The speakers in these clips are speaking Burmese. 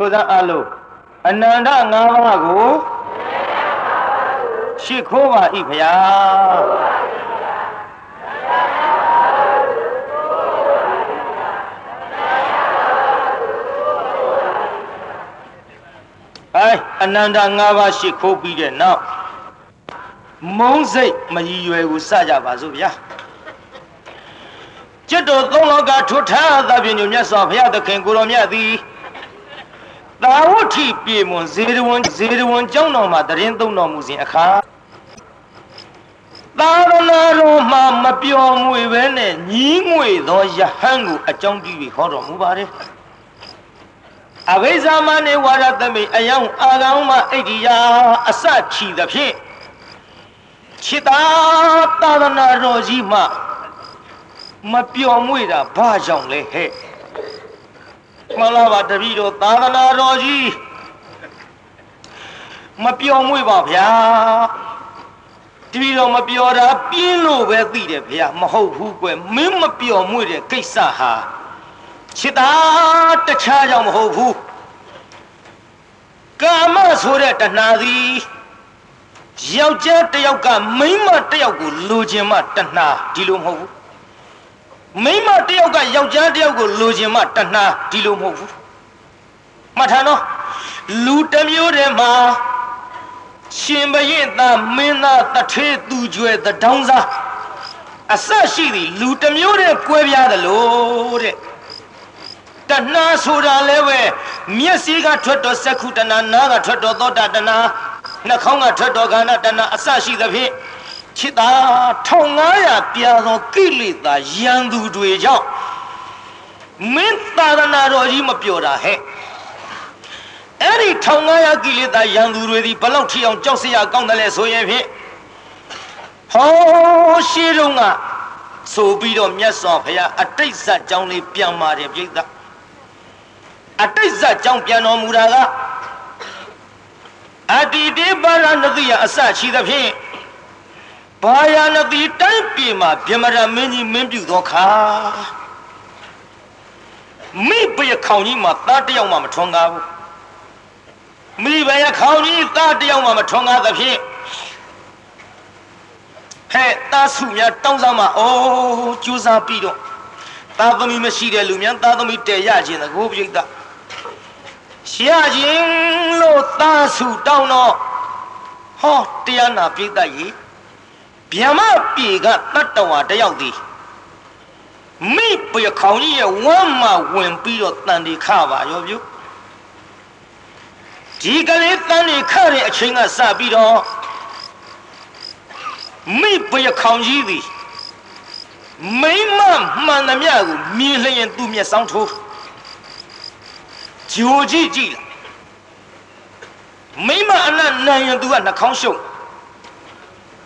ဆိုသောအလုံးအနန္တ၅ပါးကိုရှိခိုးပါ၏ဖျားအဲအနန္တ၅ပါးရှိခိုးပြီးတဲ့နောက်မုံစိတ်မရည်ရွယ်ကိုစကြပါစို့ဗျာจิตတော်သုံးလောကထွထားသဖြင့်ညမြတ်စွာဘုရားသခင်ကိုတော်မြတ်သည် သာဝတိပြေမွန်ဇေရဝံဇေရဝံကျောင်းတော်မှာတရင်သုံးတော်မူစဉ်အခါသာရဏတော်မှာမပြောင်းမွေပဲနဲ့ညီးငွေသောယဟန်ကိုအကြောင်းပြုပြီးဟောတော်မူပါတယ်အဘိဇာမနေဝါရသမိအယောင်အာကောင်မအိဋ္ဌိယာအစချီသဖြင့်ခြေသာသာသနာတော်ကြီးမှမပျော်မွေ့တာဘာကြောင့်လဲဟဲ့ မလားပါတပည့်တော်သာသနာတော်ကြီးမပျော်မွေ့ပါဗျာတပည့်တော်မပျော်တာပြင်းလို့ပဲသိတယ်ဗျာမဟုတ်ဘူးကွယ်မင်းမပျော်မွေ့တဲ့ကိစ္စဟာခြေသာတခြားကြောင့်မဟုတ်ဘူးကာမဆိုတဲ့တဏှာသည်ယောက်ျားတစ်ယောက်ကမိန်းမတစ်ယောက်ကိုလိုချင်မှတဏှာဒီလိုမဟုတ်ဘူး မိန်းမတစ်ယောက်ကယောက်ျားတစ်ယောက်ကိုလိုချင်မှတဏှာဒီလိုမဟုတ်ဘူးမှတ်ထားနော်လူတစ်မျိုးတည်းမှာရှင်ဘရင်သားမင်းသားတထေးသူကျွဲတဒေါင်းစားအဆက်ရှိသည်လူတစ်မျိုးတည်းကွဲပြားသလိုတဲ့တဏှာဆိုတာလည်းပဲမျက်စိကထွက်တော်စက္ခုတဏှာနားကထွက်တော်သောတာတဏှာနှာခေါင်းကထွက်တော်ခန္ဓာတဏှာအစရှိသဖြင့် ခြေသာ1500ပြာသောကိလေသာရန်သူတွေကြောင့်မင်းသာသနာတော်ကြီးမပြောတာဟဲ့အဲ့ဒီ1500ကိလေသာရန်သူတွေဒီဘလောက်ထီအောင်ကြောက်စရာကောင်းတယ်လဲဆိုရင်ဖြင့်ဟောရှိတော့ကဆိုပြီးတော့မြတ်စွာဘုရားအတိတ်ဇတ်ကြောင်းလေးပြန်ပါတယ်ပြိဿအတိတ်ဇတ်ကြောင်းပြန်တော်မူတာကအတ္တိတေပါရဏတိယအစရှိသဖြင့် ဘာယာနတိတိုင်းပြည်မှာဗြဟ္မရမင်းကြီးမင်းပြုသောခါမိဘရခေါင်ကြီးမှာသားတယောက်မှမထွန်းကားဘူးမိဘရခေါင်ကြီးသားတယောက်မှမထွန်းကားသဖြင့်ဟဲ့သားစုများတောင်းစားမှာအိုးကြိုးစားပြီးတော့သားသမီးမရှိတဲ့လူများသားသမီးတည်ရခြင်းသကိုပြိတ္တရခြင်းလို့သားစုတောင်းတော့ဟောတရားနာပြိတ္တကြီး ဗျမပြေကတတ္တဝါတယောက်သည်မိပရခေါင်ကြီးရဲ့ဝမ်းမှာဝင်ပြီးတော့တန်ဒီခပါရောပြုဒီကလေးတန်ဒီခတဲ့အချိန်ကစပြီးတော့မိပရခေါင်ကြီးသည်မိမမှန်သမျှကိုမြင်လျင်သူ့မျက်စောင်းထိုးဂျိုကြည့်ကြည့်မိမအနတ်နိုင်ရင်သူကနှာခေါင်းရှုပ်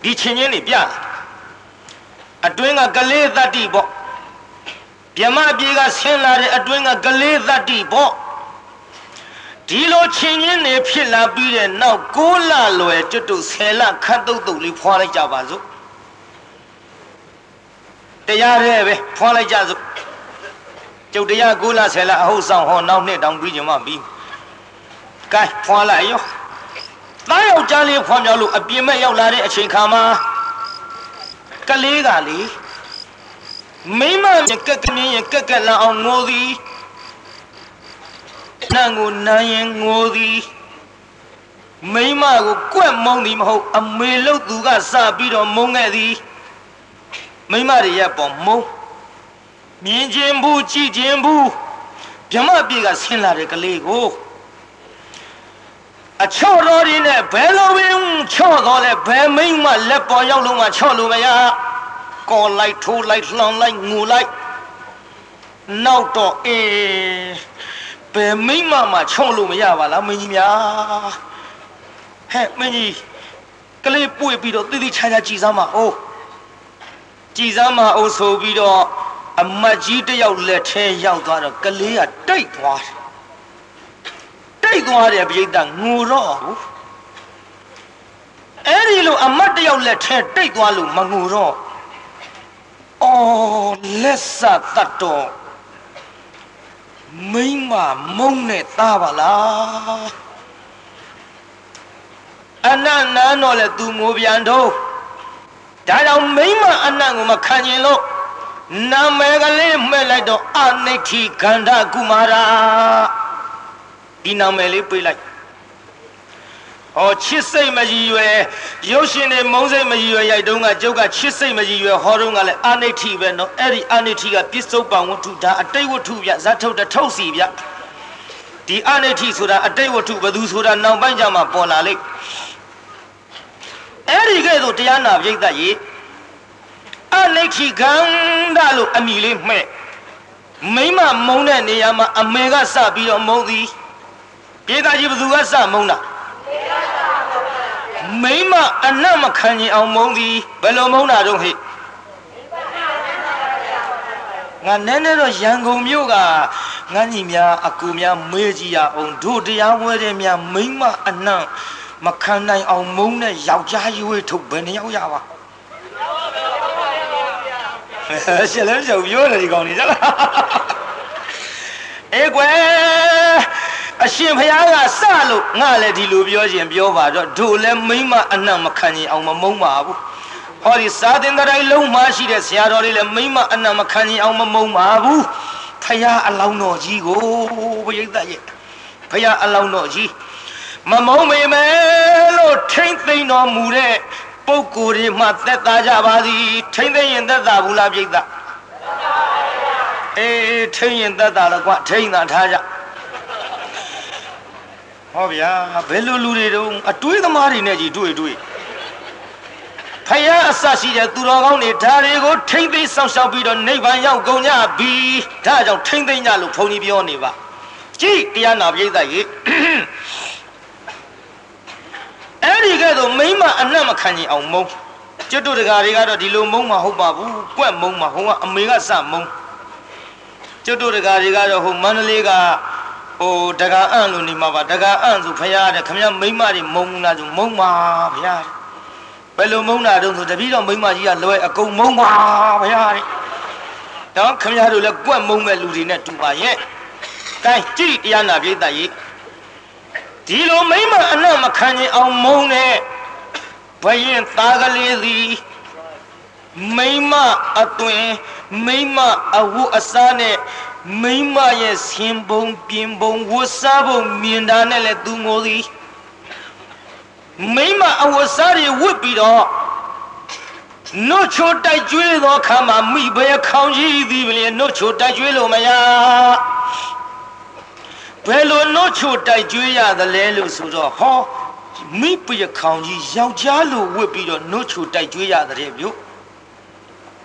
ဒီချင်းချင်းနေပြအတွင်းကကလေးတတ္တိပေါ့မြမပြေကဆင်းလာတဲ့အတွင်းကကလေးတတ္တိပေါ့ဒီလိုချင်းချင်းနေဖြစ်လာပြီးတဲ့နောက်ကိုးလလွယ်တွတ်တွတ်ဆယ်လခတ်တုတ်တုတ်လေးဖွာလိုက်ကြပါစို့တရားရဲပဲဖွာလိုက်ကြစို့ကျုပ်တရားကိုးလဆယ်လအဟုတ်ဆောင်ဟောနောက်နှစ်တောင်ပြီးကြမှာပြီးကဲဖွာလိုက်ရော သားယောက်ျားလေးဖွာမြောက်လို့အပြင်မဲ့ရောက်လာတဲ့အချိန်ခါမှာကလေးကလေမိမကက်ကမြင်းရင်ကက်ကက်လာအောင်ငိုသည်နန်းကိုနန်းရင်ငိုသည်မိမကိုကွက်မုံသည်မဟုတ်အမေလို့သူကစပြီးတော့မုံခဲ့သည်မိမတွေရဲ့ပေါ်မုံမြင်ခြင်းဘူးကြည့်ခြင်းဘူးဗြမပြေကဆင်းလာတဲ့ကလေးကို အချော့တော်ဒီနဲ့ဘယ်လိုပင်ချော့တော်လဲဘယ်မိမ့်မလက်ပေါ်ရောက်လို့မှချော့လို့မရကော်လိုက်ထိုးလိုက်လှောင်လိုက်ငူလိုက်နောက်တော့အေးဘယ်မိမ့်မမှချော့လို့မရပါလားမင်းကြီးများဟဲ့မင်းကြီးကလေးပွေပြီးတော့တိတိချာချာကြည်စမ်းပါအိုးကြည်စမ်းပါအိုးဆိုပြီးတော့အမတ်ကြီးတယောက်လက်ထဲရောက်သွားတော့ကလေးကတိတ်သွားတယ် တိတ်သွားတယ်ပြိတ္တငိုတော့ဘူးအဲ့ဒီလိုအမတ်တယောက်လက်ထဲတိတ်သွားလို့မငိုတော့အော်လက်စတတ်တော့မိမမုံနဲ့သားပါလားအနန္နန်းတော့လေသူငိုပြန်တော့ဒါကြောင့်မိမအနန္ကိုမခံကျင်လို့နာမည်ကလေးမှဲ့လိုက်တော့အနိဋ္ဌိခန္ဓာကုမာရာ ဒီနာမည်လေးပေးလိုက်ဟောချစ်စိတ်မကြီးရွယ်ရုပ်ရှင်တွေမုံစိတ်မကြီးရွယ်ရိုက်တုံးကကျုပ်ကချစ်စိတ်မကြီးရွယ်ဟောတုံးကလည်းအနိဋ္ဌိပဲနော်အဲ့ဒီအနိဋ္ဌိကပစ္စုပန်ဝတ္ထုဒါအတိတ်ဝတ္ထုဗျဇတ်ထုတ်တထုတ်စီဗျဒီအနိဋ္ဌိဆိုတာအတိတ်ဝတ္ထုဘယ်သူဆိုတာနောက်ပိုင်းကျမှပေါ်လာလိမ့်အဲ့ဒီကဲ့သို့တရားနာပြိဿရေအနိဋ္ဌိခန္ဓာလို့အမိလေးမှဲ့မိမမုံတဲ့နေရာမှာအမေကစပြီးတော့မုံသည် ပြေသာကြီးဘသူကစမုံတာမိမအနတ်မခံရင်အောင်မုံသည်ဘယ်လိုမုံတာတော့ဟဲ့ငါနည်းနည်းတော့ရန်ကုန်မြို့ကငန်းကြီးများအကူများမေးကြည့်ရအောင်တို့တရားဝဲတဲ့များမိမအနတ်မခံနိုင်အောင်မုန်းတဲ့ယောက်ျားရွေးထုတ်ဘယ်နှယောက်ရပါရှယ်လဲရှောက်ပြောတယ်ဒီကောင်နေကြလားအေးကွယ် အရှင်ဘုရားကစလို့ငါလည်းဒီလိုပြောခြင်းပြောပါတော့တို့လည်းမိမအနတ်မခံရင်အောင်မမုန်းပါဘူးဟောဒီစာသင်္ကတိုင်းလုံးမှရှိတဲ့ဆရာတော်တွေလည်းမိမအနတ်မခံရင်အောင်မမုန်းပါဘူးဖရာအလောင်းတော်ကြီးကိုဘုရားရဲ့ဖရာအလောင်းတော်ကြီးမမုံမေမယ်လို့ထိမ့်သိမ့်တော်မူတဲ့ပုဂ္ဂိုလ်တွေမှသက်သာကြပါသည်ထိမ့်သိမ့်ရင်သက်သာဘူးလားပြိဿအေးထိမ့်ရင်သက်သာတော့ကွာထိမ့်သာထားကြ ဟောဗျာဘယ်လိုလူတွေတုံးအတွေးသမားတွေနဲ့ကြီးတွေ့တွေ့ဖယားအစရှိတဲ့သူတော်ကောင်းတွေဓာတွေကိုထိမ့်သိမ့်ဆောင်ရှောက်ပြီးတော့နိဗ္ဗာန်ရောက်ကုန်ကြပြီဒါကြောင့်ထိမ့်သိမ့်ကြလို့ဘုန်းကြီးပြောနေပါကြည့်တရားနာပြိဿရေအဲ့ဒီကဲ့သို့မိမအနတ်မခံရင်အောင်မုံကျွတ်တို့တကာတွေကတော့ဒီလိုမုံမှာဟုတ်ပါဘူးကွက်မုံမှာဟိုကအမေကစမုံကျွတ်တို့တကာတွေကတော့ဟိုမန္တလေးက ဟိုတကာအံ့လို့နေမှာပါတကာအံ့ဆိုဖရားတဲ့ခမရမိမတွေမုံလားဆိုမုံပါဖရားဘယ်လိုမုံတာတုံးဆိုတပည့်တော်မိမကြီးကလွယ်အကုန်မုံပါဖရားတဲ့တော့ခမရတို့လည်းကွက်မုံမဲ့လူတွေနဲ့တူပါရဲ့အဲကြည့်တရားနာပြိတ္တကြီးဒီလိုမိမအနတ်မခံရင်အောင်မုန်းတဲ့ဘယင်သားကလေးသည်မိမအသွင်မိမအဝတ်အစားနဲ့ မိမရဲ့ဆင်ပုံပြင်ပုံဝတ်စားပုံမြင်တာနဲ့လည်းသူငိုသည်မိမအဝတ်စားတွေဝတ်ပြီးတော့နှုတ်ချိုတိုက်ကျွေးသောခါမှာမိဘရဲ့ခေါင်းကြီးသည်လည်းနှုတ်ချိုတိုက်ကျွေးလို့မရဘယ်လိုနှုတ်ချိုတိုက်ကျွေးရသလဲလို့ဆိုတော့ဟောမိပရခေါင်ကြီးယောက်ျားလိုဝစ်ပြီးတော့နှုတ်ချိုတိုက်ကျွေးရတဲ့မြို့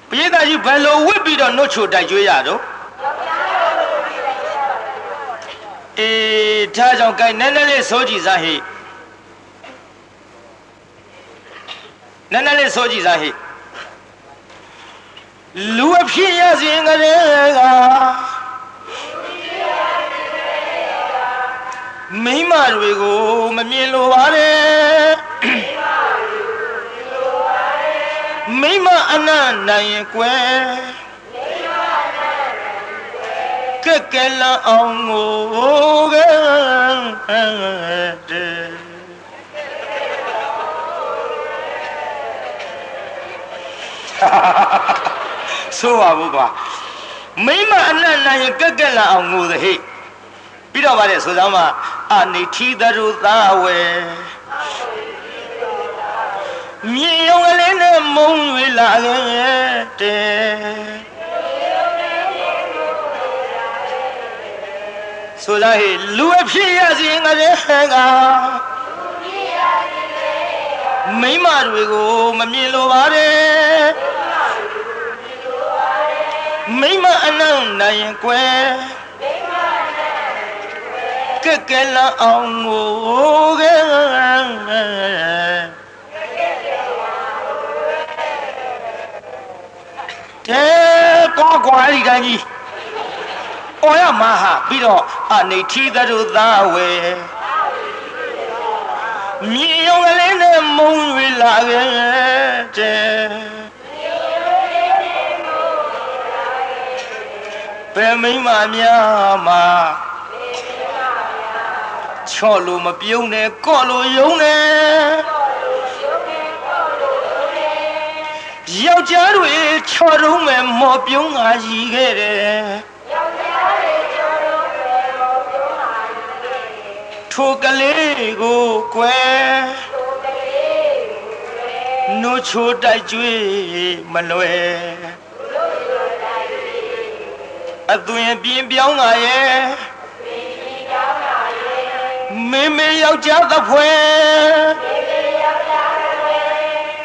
ပရိသတ်ကြီးဘယ်လိုဝစ်ပြီးတော့နှုတ်ချိုတိုက်ကျွေးရတော့ အေးဒါကြောင့် gain နည်းနည်းလေးစိုးကြည့်စားဟိနည်းနည်းလေးစိုးကြည့်စားဟိလူအဖြစ်ရစဉ်ကလေးကမိမတွေကိုမမြင်လိုပါနဲ့မိမအနန္နိုင်ရင်ကွယ် ကဲကဲလအောင်ကိုကဲတဲ့ဆိုပါဘူးကွာမိမအနန္နိုင်ရင်ကဲကဲလအောင်ကိုသဟိတ်ပြီးတော့ဗါတဲ့ဆိုစမ်းမှာအနိဋ္ဌိသရုသာဝေမြင်ရုံကလေးနဲ့မုံရွေလာခဲ့တဲ့ ဆိုလာဟေလူအဖြစ်ရစီငရဲကမိမတွေကိုမမြင်လိုပါတယ်မိမအနန္တနိုင်ကွယ်ကဲကဲလအောင်ကိုကဲတဲ့တော့ကွာဒီကကြီး။အော်ရမဟာပြီးတော့ အနေထီသရုသာဝေမြင်ရုံကလေးနဲ့မုံရွေလာခဲ့တဲ့ဘယ်မိမများမှာချော့လို့မပြုံးနဲ့ကော့လို့ယုံနဲ့ယောက်ျားတွေချော်တုံးမဲ့မော်ပြုံးငါရီခဲ့တယ် ထိုကလေးကိုကွယ်နှုတ်ချိုတိုက်ကြွေးမလွယ်အသွင်ပြင်းပြောင်းလာရဲ့မင်းမယောက်ျားသဖွယ်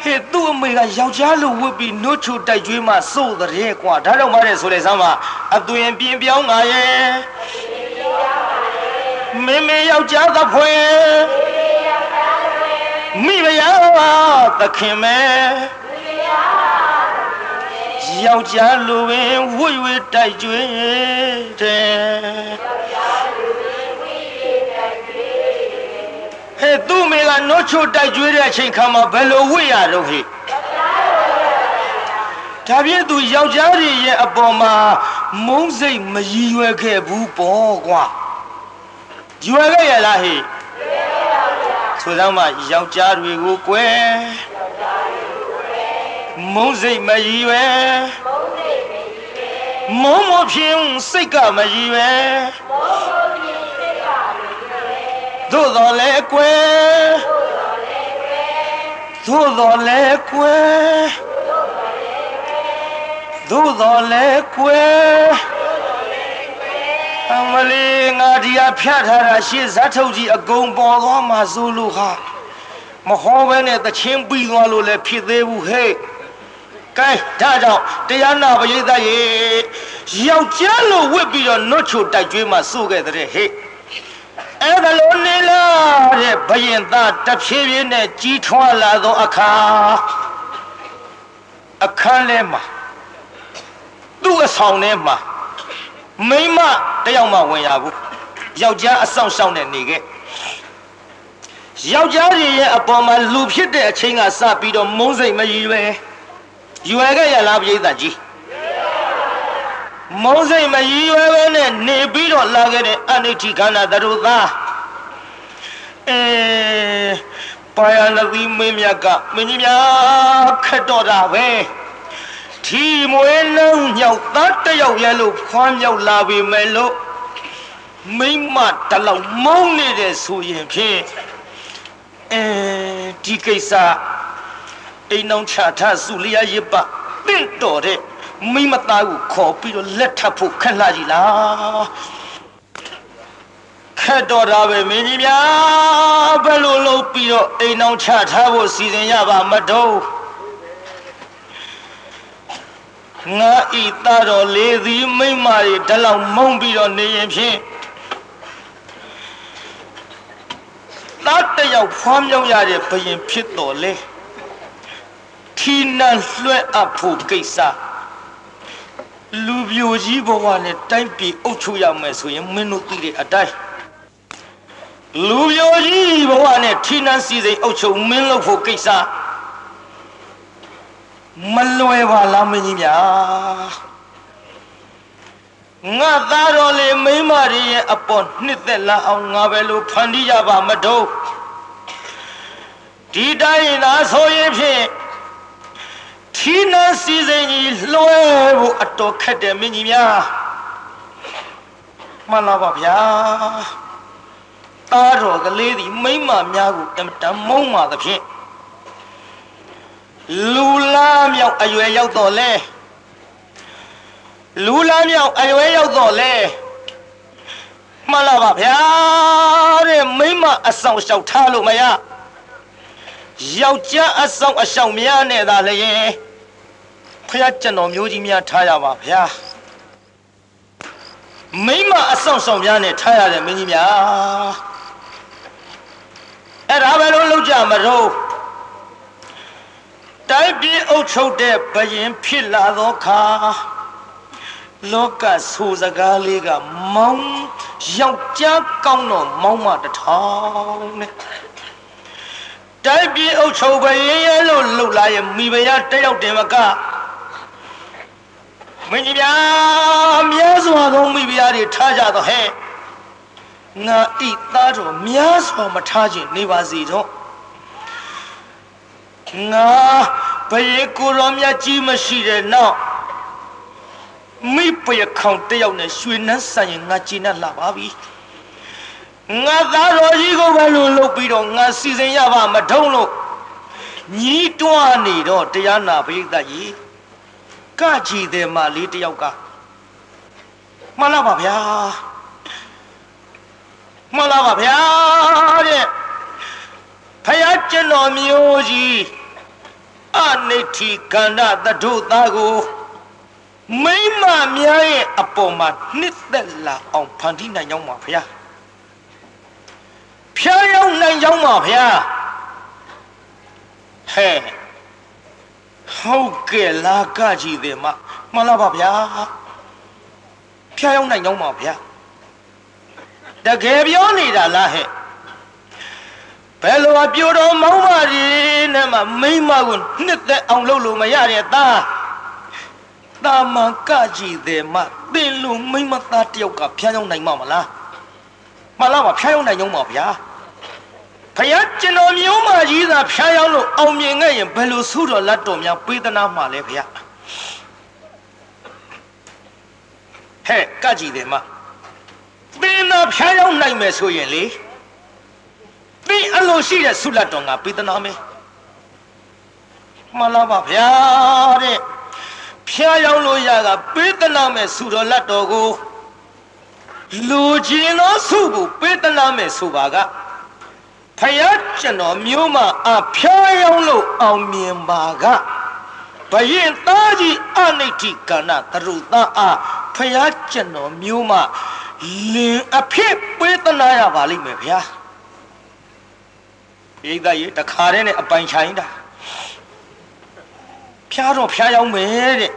ဟဲ့သူ့အမေကယောက်ျားလိုဝတ်ပြီးနှုတ်ချိုတိုက်ကြွေးမှစိုးတဲ့ကွာဒါတော့မတဲ့ဆိုလေစမ်းပါအသွင်ပြင်းပြောင်းလာရဲ့ မင်းမယောက်ျားသဖွယ်မိမယာသခင်မဲယောက်ျားလိုပင်ဝွေဝွေတိုက်ကြွေးတယ်ဟဲ့သူ့မိကနှုတ်ချိုတိုက်ကြွေးတဲ့အချိန်ခါမှာဘယ်လိုဝိရတော့ဟဲ့ဒါပြည့်သူယောက်ျားတွေရဲ့အပေါ်မှာမုန်းစိတ်မရည်ရွယ်ခဲ့ဘူးပေါ့ကွာ ရွယ်ခဲ့ရလားဟဲ့ဆိုတော့မှယောက်ျားတွေကိုကွယ်မုန်းစိတ်မရည်ရွယ်မုန်းမဖြင်းစိတ်ကမရည်ရွယ်သို့တော်လဲကွယ်သို့တော်လဲကွယ်သို့တော်လဲကွယ်အမလေးငါ ဒီဟာဖြတ်ထားတာရှေ့ဇတ်ထုတ်ကြီးအကုန်ပေါ်သွားမှာစိုးလို့ဟာမဟောဘဲနဲ့တချင်းပြီးသွားလို့လည်းဖြစ်သေးဘူးဟဲ့ကဲဒါကြောင့်တရားနာပရိသတ်ရေယောက်ျားလိုဝစ်ပြီးတော့နှုတ်ချိုတိုက်ကျွေးမှစိုးခဲ့တဲ့ဟဲ့အဲ့ဒါလိုနေလာတဲ့ဘယင်သားတဖြည်းဖြည်းနဲ့ကြီးထွားလာသောအခါအခန်းထဲမှာသူ့အဆောင်ထဲမှာမိမတယောက်မှဝင်ရဘူး ယောက်ျားအဆောင်ရှောင်းနဲ့နေခဲ့ယောက်ျားကြီးရဲ့အပေါ်မှာလူဖြစ်တဲ့အချိန်ကစပြီးတော့မုန်းစိတ်မရည်ပဲရွယ်ခဲ့ရလားပြိဿကြီးမုန်းစိတ်မရည်ရွယ်ပဲနဲ့နေပြီးတော့လာခဲ့တဲ့အနိဋ္ဌိခန္ဓာသရုသားအဲပါယနသီမင်းမြတ်ကမင်းကြီးများခက်တော့တာပဲထီမွေးလုံးညောက်သားတယောက်ရဲ့လို့ခွမ်းမြောက်လာပြီမဲ့လို့ မိမတလောက်မုန်းနေတဲ့ဆိုရင်ဖြင့်အဲဒီကိစ္စအိမ်အောင်ချထစုလျာရစ်ပတင့်တော်တဲ့မိမသားကိုခေါ်ပြီးတော့လက်ထပ်ဖို့ခက်လာကြီးလားခက်တော်တာပဲမင်းကြီးများဘယ်လိုလုပ်ပြီးတော့အိမ်အောင်ချထားဖို့စီစဉ်ရပါမတော့ငါဤသားတော်လေးသည်မိမတွေဓလောက်မုံပြီးတော့နေရင်ဖြင့် သားတယောက်ဖွားမြောက်ရတဲ့ဘယင်ဖြစ်တော်လေထီနန်လွှဲအပ်ဖို့ကိစ္စလူပြိုကြီးဘဝနဲ့တိုင်းပြည်အုပ်ချုပ်ရမယ်ဆိုရင်မင်းတို့သိတဲ့အတိုင်းလူပြိုကြီးဘဝနဲ့ထီနန်စီစိန်အုပ်ချုပ်မင်းလုပ်ဖို့ကိစ္စမလွယ်ပါလားမင်းကြီးများ ငါသားတော်လေမိမတွေရဲ့အပေါ်နှစ်သက်လာအောင်ငါပဲလို့ဖန်တီးရပါမတော့ဒီတိုင်းသာဆိုရင်ဖြင့်ထီးနှစီစဉ်ကြီးလွှဲဖို့အတော်ခက်တယ်မင်းကြီးများမှန်လားပါဗျာသားတော်ကလေးဒီမိမများကိုတမတမုံပါသဖြင့်လူလားမြောက်အရွယ်ရောက်တော့လဲ လူလားမြောက်အရွယ်ရောက်တော့လဲမှန်လားပါဗျာတဲ့မိမအဆောင်လျှောက်ထားလို့မရယောက်ျားအဆောင်အဆောင်များနဲ့သာလျင်ဖះကျွန်တော်မျိုးကြီးများထားရပါဗျာမိမအဆောင်ဆောင်များနဲ့ထားရတယ်မင်းကြီးများအဲ့ဒါပဲလို့လောက်ကြမတော့တိုင်းပြည်အုပ်ချုပ်တဲ့ဘယင်ဖြစ်လာသောခါ လောကဆူစကားလေးကမောင်းယောက်ျားကောင်းတော့မောင်းမတထောင်နဲ့တိုင်းပြည်အုပ်ချုပ်ဘယင်ရဲ့လို့လှုပ်လာရဲ့မိဖုရားတယောက်တင်မကဟမင်းကြီးဗျာမြဲစွာသောမိဖုရားတွေထားကြတော့ဟဲ့ငါဤသားတော်မြဲစွာမထားခြင်းနေပါစေတော့ငါဘယေကိုရောမြတ်ကြီးမရှိတဲ့နောက် မိပယခေါင်တယောက်နဲ့ရွှေနှန်းဆိုင်ရင်ငါကျင်းတ်လာပါပြီငါသားတော်ကြီးကိုပဲလို့လုပ်ပြီးတော့ငါစီစဉ်ရပါမထုံးလို့ညီးတွားနေတော့တရားနာပရိသတ်ကြီးကကြည်တယ်မလေးတယောက်ကမှန်လားပါဗျာမှန်လားပါဗျာတဲ့ဖယားကျွန်တော်မျိုးကြီးအနိဋ္ဌိကန္ဓတထုသားကို မိမများရဲ့အပေါ်မှာနှစ်သက်လာအောင်ဖန်တီးနိုင်ကြောင်းပါဗျာဖျားရောက်နိုင်ကြောင်းပါဗျာဟဲ့ဟုတ်ကဲ့လားကကြည့်တယ်မမှန်လားပါဗျာဖျားရောက်နိုင်ကြောင်းပါဗျာတကယ်ပြောနေတာလားဟဲ့ဘယ်လိုအပြိုတော်မောင်းမရီနဲ့မှမိမကိုနှစ်သက်အောင်လုပ်လို့မရတဲ့သား တာမန်ကကြည့်တယ်မသင်လူမိမသားတယောက်ကဖျားရောက်နိုင်မှာမလားမှန်လားပါဖျားရောက်နိုင်ကြောင်းပါဗျာဖယားကျွန်တော်မျိုးမကြီးသာဖျားရောက်လို့အောင်မြင်ခဲ့ရင်ဘယ်လိုဆုတော်လက်တော်များပေးသနာမှာလဲဖယားဟဲ့ကကြည့်တယ်မသင်သာဖျားရောက်နိုင်မယ်ဆိုရင်လေသင်အလိုရှိတဲ့ဆုလက်တော်ငါပေးသနာမယ်မှန်လားပါဗျာတဲ့ ဖျားရောက်လို့ရကပေးသနာမယ်ဆုတော်လက်တော်ကိုလူချင်းသောဆုကိုပေးသနာမယ်ဆိုပါကဖယားကျွန်တော်မျိုးမအဖျားရောက်လို့အောင်မြင်ပါကဘယင်သားကြီးအနိဋ္ဌိကဏတရုသားအားဖယားကျွန်တော်မျိုးမလင်အဖြစ်ပေးသနာရပါလိမ့်မယ်ဗျာပိဋကရေတခါတည်းနဲ့အပိုင်ချိုင်းတာ ဖျားတော့ဖျားရောက်မယ်တဲ့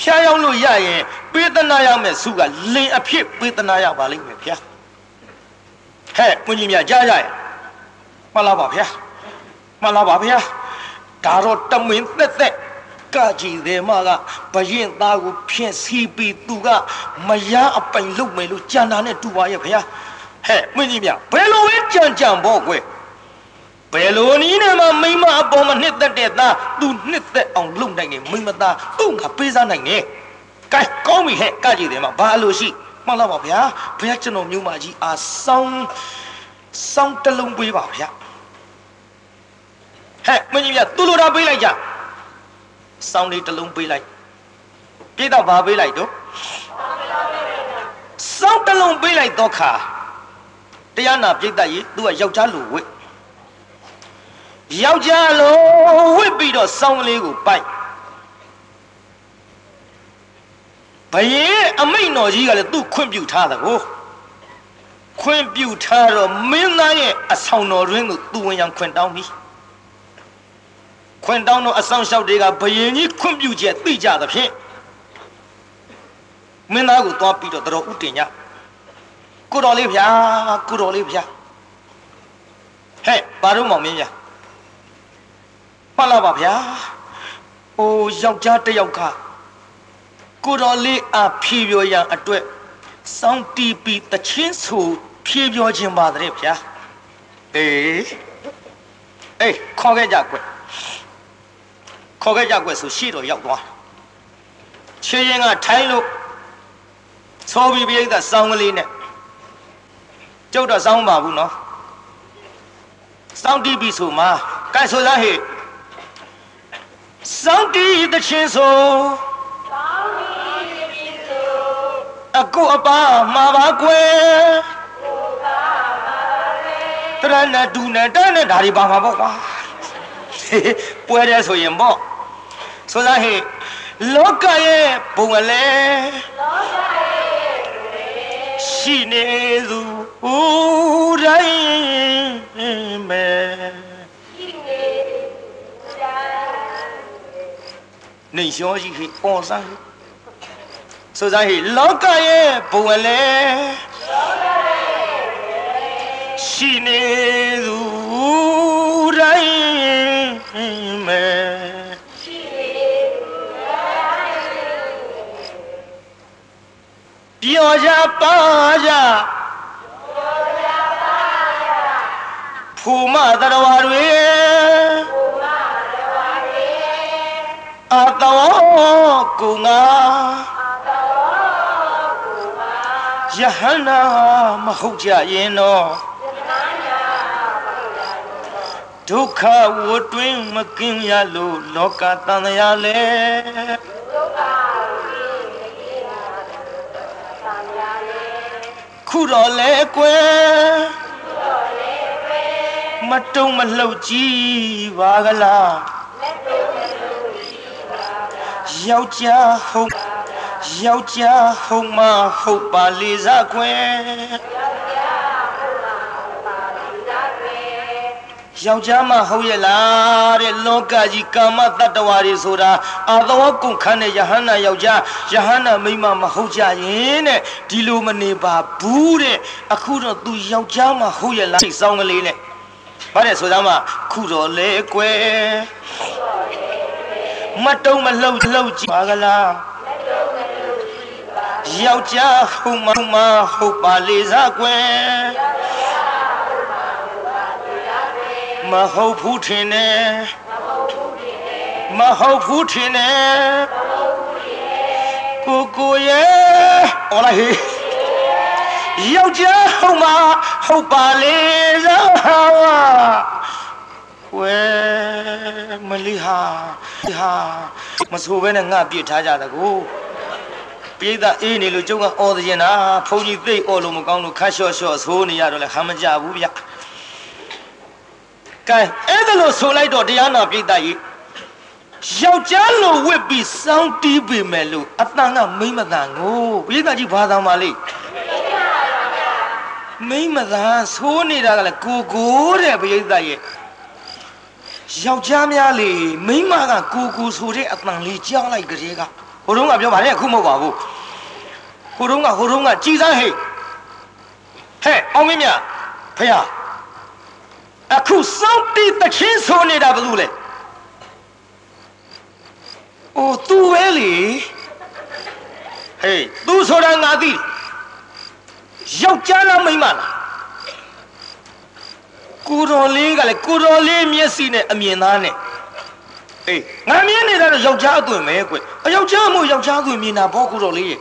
ဖျားရောက်လို့ရရင်ပေးသနာရမယ်စုကလင်အဖြစ်ပေးသနာရပါလိမ့်မယ်ဗျာဟဲ့ကွန်ကြီးများကြားကြရဲ့မှန်လားပါဗျာမှန်လားပါဗျာဒါတော့တမင်သက်သက်ကကြည်တယ်မကဘရင်သားကိုဖြင့်စီးပြီးသူကမရအပိုင်လုပ်မယ်လို့ကြံတာနဲ့တူပါရဲ့ဗျာဟဲ့မင်းကြီးမြဘယ်လိုပဲကြံကြံပေါ့ကွယ် ဘယ်လိုနည်းနဲ့မှမိမအပေါ်မှာနှစ်သက်တဲ့သားသူနှစ်သက်အောင်လုပ်နိုင်ရင်မိမသားသူ့ငါပေးစားနိုင်တယ်ကဲကောင်းပြီဟဲ့ကကြည်တယ်မဘာလို့ရှိမှန်လားပါဗျာဘုရားကျွန်တော်မြို့မကြီးအာဆောင်းစောင်းတလုံးပေးပါဗျဟဲ့မင်းကြီးမြသူ့လိုတာပေးလိုက်ကြစောင်းလေးတလုံးပေးလိုက်ပြည့်တော့ဘာပေးလိုက်တော့စောင်းတလုံးပေးလိုက်တော့ခါတရားနာပြိတ္တကြီးသူကယောက်ျားလူဝိ ယောက်ျားလိုဝိပြီးတော့စောင်းလေးကိုပိုက်ဘယင်းအမိတ်တော်ကြီးကလည်းသူ့ခွင့်ပြုထားတယ်ကိုခွင့်ပြုထားတော့မင်းသားရဲ့အဆောင်တော်ရင်းကိုသူဝင်ရန်ခွင့်တောင်းပြီခွင့်တောင်းတော့အဆောင်လျှောက်တွေကဘယင်ကြီးခွင့်ပြုချက်သိကြသဖြင့်မင်းသားကိုသွားပြီးတော့တော်ဥတင်ညကိုတော်လေးဗျာကိုတော်လေးဗျာဟဲ့ဘာလို့မောင်မင်းဗျာ မှတ်လာပါဗျာအိုးယောက်ျားတစ်ယောက်ကကိုတော်လေးအဖြေပြောရန်အတွက်စောင်းတီးပြီးတချင်းဆူဖြေပြောခြင်းပါတဲ့ဗျာအေးအေးခေါ်ခဲ့ကြကွခေါ်ခဲ့ကြကွဆိုရှေ့တော်ရောက်သွားခြေရင်ကထိုင်းလို့သောပြီးပြိဿစောင်းကလေးနဲ့ကျုပ်တော့စောင်းပါဘူးနော်စောင်းတီးပြီးဆိုမှာကဲဆိုလားဟေ့ စောင်းတီးတချင်းဆိုအကုအပါမှာပါကွယ်တရဏဒူနဲ့တန်းနဲ့ဒါတွေပါမှာပေါ့ကွာပွဲတယ်ဆိုရင်ပေါ့ဆိုစားဟေ့လောကရဲ့ဘုံအလဲလောကရဲ့ရှိနေသူဦးတိုင်းမဲ့ နေရောကြီးဟိပေါ်စားဟိဆိုစားဟိလောကရဲ့ဘုံအလဲလောကရဲ့ရှိနေသူတိုင်းမဲ့ရှိနေသူတိုင်းတော်ကြပါကြဖူမတရဝတွေ အတော်ကုငါယဟန္နာမဟုတ်ကြရင်တော့ဒုက္ခဝတွင်မကင်းရလို့လောကတန်ရာလဲခုတော့လဲကွယ်မတုံမလှုပ်ကြည့်ပါကလား ယောက်ျားဟုတ်ယောက်ျားဟုတ်မဟုတ်ပါလေစားခွင်ယောက်ျားမဟုတ်ရဲ့လားတဲ့လောကကြီးကာမတတ္တဝါတွေဆိုတာအာသောကုန်ခန်းတဲ့ယဟန္တာယောက်ျားယဟန္တာမိန်းမမဟုတ်ကြရင်တဲ့ဒီလိုမနေပါဘူးတဲ့အခုတော့သူယောက်ျားမဟုတ်ရဲ့လားစိတ်ဆောင်းကလေးနဲ့ဗါတဲ့ဆိုသားမခုတော့လေကွယ် မတုံးမလှုပ်လှုပ်ကြည့်ပါကလားယောက်ျားဟုတ်မမဟုတ်ပါလေစားကွယ်မဟုတ်ဘူးထင်တယ်မဟုတ်ဘူးထင်တယ်ကိုကိုရဲ့ဟောလာဟေးယောက်ျားဟုတ်မဟုတ်ပါလေစား ဝဲမလီဟာဟာမဆိုဘဲနဲ့ငါပြစ်ထားကြတကူပြိဿအေးနေလို့ကျုပ်ကအော်သရင်တာဘုန်းကြီးသိအော်လို့မကောင်းလို့ခတ်လျှော့လျှော့ဆိုးနေရတော့လဲခမ်းမကြဘူးဗျကဲအဲ့ဒါလို့ဆိုလိုက်တော့တရားနာပြိဿကြီးယောက်ျားလိုဝစ်ပြီးစောင်းတီးပေမဲ့လို့အတန်ကမိမ့်မတန်ကိုပြိဿကြီးဘာသာမှလိမိမ့်မတန်ဆိုးနေတာကလည်းကိုကိုတဲ့ပြိဿရဲ့ ယောက်ျားများလေမိန်းမကကိုကိုဆိုတဲ့အတန်လေးကြားလိုက်ကြတဲ့ကဟိုတုန်းကပြောပါလေအခုမဟုတ်ပါဘူးဟိုတုန်းကဟိုတုန်းကကြည်စမ်းဟဲ့ဟဲ့အောင်မင်းမြဖះအခုစောင့်တီးတချင်းဆိုနေတာဘယ်လိုလဲအိုသူပဲလေဟေးသူဆိုတာငါသိယောက်ျားလားမိန်းမလား ကိုတော်လေးကလည်းကိုတော်လေးမျက်စိနဲ့အမြင်သားနဲ့အေးငါမြင်နေတာတော့ယောက်ျားအသွင်ပဲကွအယောက်ျားမို့ယောက်ျားသွင်မြင်တာဘောကိုတော်လေးရဲ့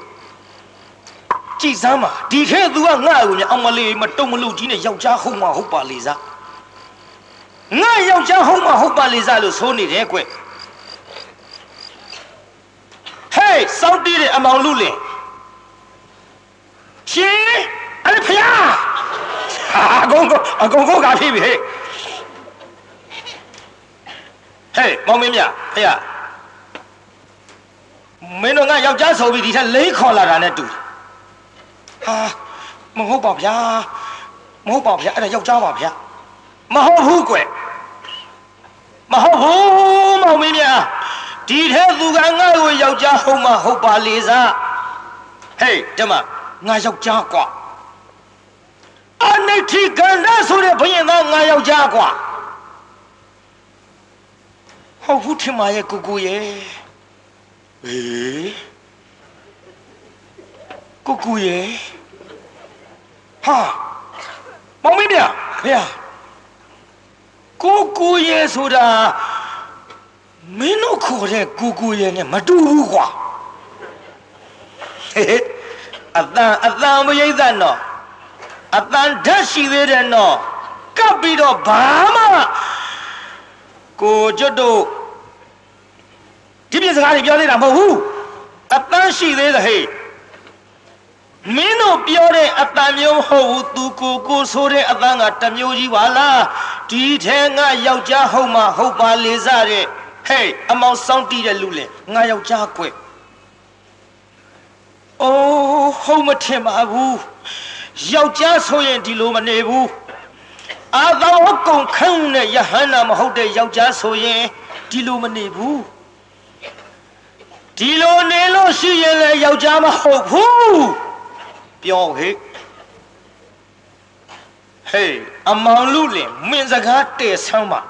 ကြည်စမ်းပါဒီခဲသူကငါ့ကိုမြအမလေးမတုံမလို့ကြီးနဲ့ယောက်ျားဟုတ်မှဟုတ်ပါလေစားငါယောက်ျားဟုတ်မှဟုတ်ပါလေစားလို့ဆိုနေတယ်ကွဟေးစောက်တီးတဲ့အမောင်လူလင်ရှင် အဲ့ဖျားအကုန်ကုန်အကုန်ကုန်ကဖြစ်ပြီဟဲ့ဟဲ့မောင်မင်းမြဟဲ့မင်းတို့ကယောက်ျားဆိုပြီးဒီထက်လိမ့်ခေါ်လာတာနဲ့တူဟာမဟုတ်ပါဗျာမဟုတ်ပါဗျာအဲ့ဒါယောက်ျားပါဗျာမဟုတ်ဘူးကွမဟုတ်ဘူးမောင်မင်းမြဒီထဲသူကငါ့ကိုယောက်ျားဟုတ်မှဟုတ်ပါလေစားဟေးတမငါယောက်ျားကွာ အနိဋ္ဌိကန္ဓဆိုတဲ့ဘုရင်သားငါယောက်ျားကွာဟုတ်ဘူးထင်ပါရဲ့ကိုကိုရဲ့အေးကိုကိုရဲ့ဟာမောင်မင်းမြဖေကိုကိုရဲ့ဆိုတာမင်းတို့ခေါ်တဲ့ကိုကိုရဲ့နဲ့မတူဘူးကွာဟဲ့အတန်အတန်မရိတ်သက်တော့ အတန်ဓာတ်ရှိသေးတယ်နော်ကပ်ပြီးတော့ဘာမှကိုကျွတ်တို့ဒီပြစကားတွေပြောသေးတာမဟုတ်ဘူးအတန်ရှိသေးတယ်ဟဲ့မင်းတို့ပြောတဲ့အတန်မျိုးမဟုတ်ဘူးသူကိုကိုဆိုတဲ့အတန်ကတမျိုးကြီးပါလားဒီထဲငါယောက်ျားဟုတ်မှဟုတ်ပါလေစားတဲ့ဟေးအမောင်စောင်းတီးတဲ့လူလေငါယောက်ျားကွအိုးဟုတ်မထင်ပါဘူး ယောက်ျားဆိုရင်ဒီလိုမနေဘူးအာသောကုံခန့်နဲ့ယဟန္တာမဟုတ်တဲ့ယောက်ျားဆိုရင်ဒီလိုမနေဘူးဒီလိုနေလို့ရှိရင်လည်းယောက်ျားမဟုတ်ဘူးပြောဟဲ့ဟေးအမောင်လူလင်မင်းစကားတဲ့ဆမ်းပါ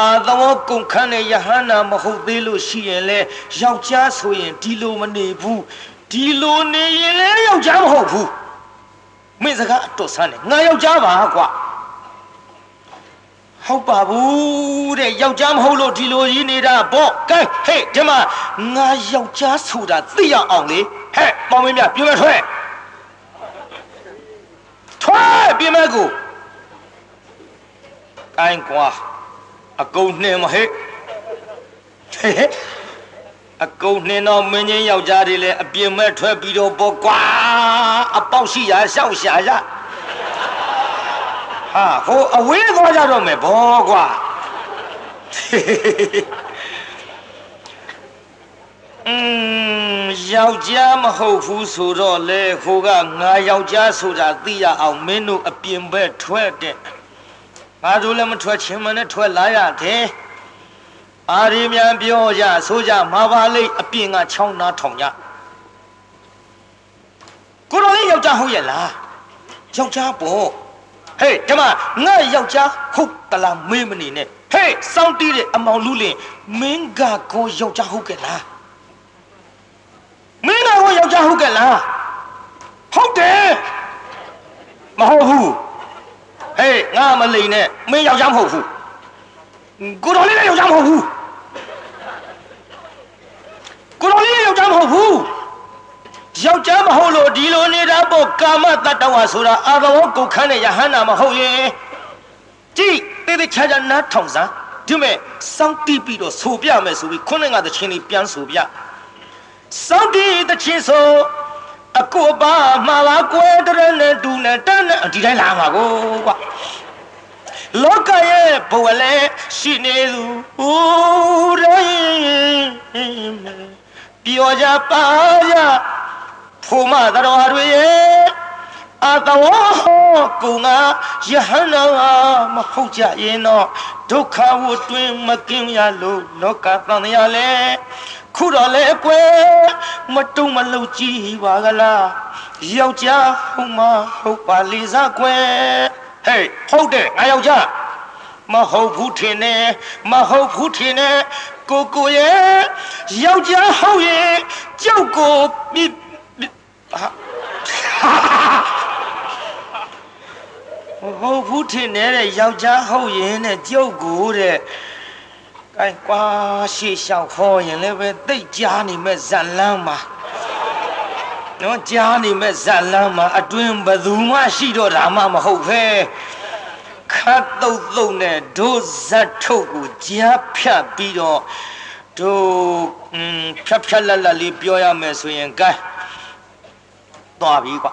အာသောကုံခန့်နဲ့ယဟန္တာမဟုတ်သေးလို့ရှိရင်လေယောက်ျားဆိုရင်ဒီလိုမနေဘူးဒီလိုနေရင်လည်းယောက်ျားမဟုတ်ဘူး မင်းစကားအတော်ဆန်းတယ်ငါယောက်ျားပါကွာဟုတ်ပါဘူးတဲ့ယောက်ျားမဟုတ်လို့ဒီလိုကြီးနေတာပေါ့ကဲဟေးဒီမှာငါယောက်ျားဆိုတာသိရအောင်လေဟဲ့ပေါင်းမင်းမြပြမထွက်ထွက်ပြမကိုကိုင်းကွာအကုန်နှင်မဟဲ့ဟဲ့ အကုန်နှင်းတော့မင်းချင်းယောက်ျားတွေလည်းအပြင်းမဲ့ထွက်ပြီးတော့ပေါ့ကွာအပေါက်ရှိရာရှောက်ရှာရဟာဟိုအဝေးသွားကြတော့မယ်ဘောကွာอืมယောက်ျားမဟုတ်ဘူးဆိုတော့လေခိုးကငါယောက်ျားဆိုတာသိရအောင်မင်းတို့အပြင်ဘက်ထွက်တဲ့ငါတို့လည်းမထွက်ချင်းမနဲ့ထွက်လာရတယ် အာရီမြန်ပြောကြဆိုကြမာပါလိတ်အပြင်ကချောင်းနာထောင်ကြကိုတော်လေးယောက်ျားဟုတ်ရဲ့လားယောက်ျားပေါ့ဟေးဓမ္မငါယောက်ျားဟုတ်တလားမင်းမနေနဲ့ဟေးစောင်းတီးတဲ့အမောင်လူလင်မင်းကကိုယောက်ျားဟုတ်ကဲ့လားမင်းကကိုယောက်ျားဟုတ်ကဲ့လားဟုတ်တယ်မဟုတ်ဘူးဟေးငါမလိန်နဲ့မင်းယောက်ျားမဟုတ်ဘူးကိုတော်လေးလည်းယောက်ျားမဟုတ်ဘူး ကိုတော်လေးယောက်ျားမဟုတ်ဘူးယောက်ျားမဟုတ်လို့ဒီလိုနေတာပေါ့ကာမတတ္တဝါဆိုတာအာသဝကုတ်ခန်းနဲ့ယဟန္တာမဟုတ်ရင်ကြည့်တေးသေးချာချာနားထောင်စမ်းဒီမဲ့စောင်းတီးပြီးတော့ဆိုပြမယ်ဆိုပြီးခုနကတချင်းလေးပြန်ဆိုပြစောင်းတီးတချင်းဆိုအကိုပါမှာပါကွယ်တရနဲ့ဒူနဲ့တန်းနဲ့ဒီတိုင်းလာမှာကိုကွာလောကရဲ့ဘဝလည်းရှိနေသူဦးတိုင်း ပြောကြပါကြဖို့မတော်တွေရဲ့အတဝကုငါယဟန္တာမဟုတ်ကြရင်တော့ဒုက္ခဝတွင်မကင်းရလို့လောကသံရလဲခုတော့လဲကွယ်မတုံမလုံကြည့်ပါကလားယောက်ျားဟုတ်မဟုတ်ပါလေစားကွယ်ဟေးဟုတ်တယ်ငါယောက်ျားမဟုတ်ဘူးထင်တယ်မဟုတ်ဘူးထင်တယ် ကိုကိုရဲ့ယောက်ျားဟုတ်ရဲ့ကြောက်ကိုပြဟုတ်ဘူးထင်တယ်ယောက်ျားဟုတ်ရင်တဲ့ကြောက်ကိုတဲ့အဲကွာရှေ့လျှောက်ခေါ်ရင်လည်းပဲတိတ်ကြားနေမဲ့ဇက်လန်းမှာနော်ကြားနေမဲ့ဇက်လန်းမှာအတွင်ဘသူမှရှိတော့တာမှမဟုတ်ပဲ ခတ်တုတ်တုတ်နဲ့ဒုဇတ်ထုတ်ကိုကြားဖြတ်ပြီးတော့တို့ဖြတ်ဖြတ်လက်လက်လေးပြောရမယ်ဆိုရင်ကဲသွားပြီကွာ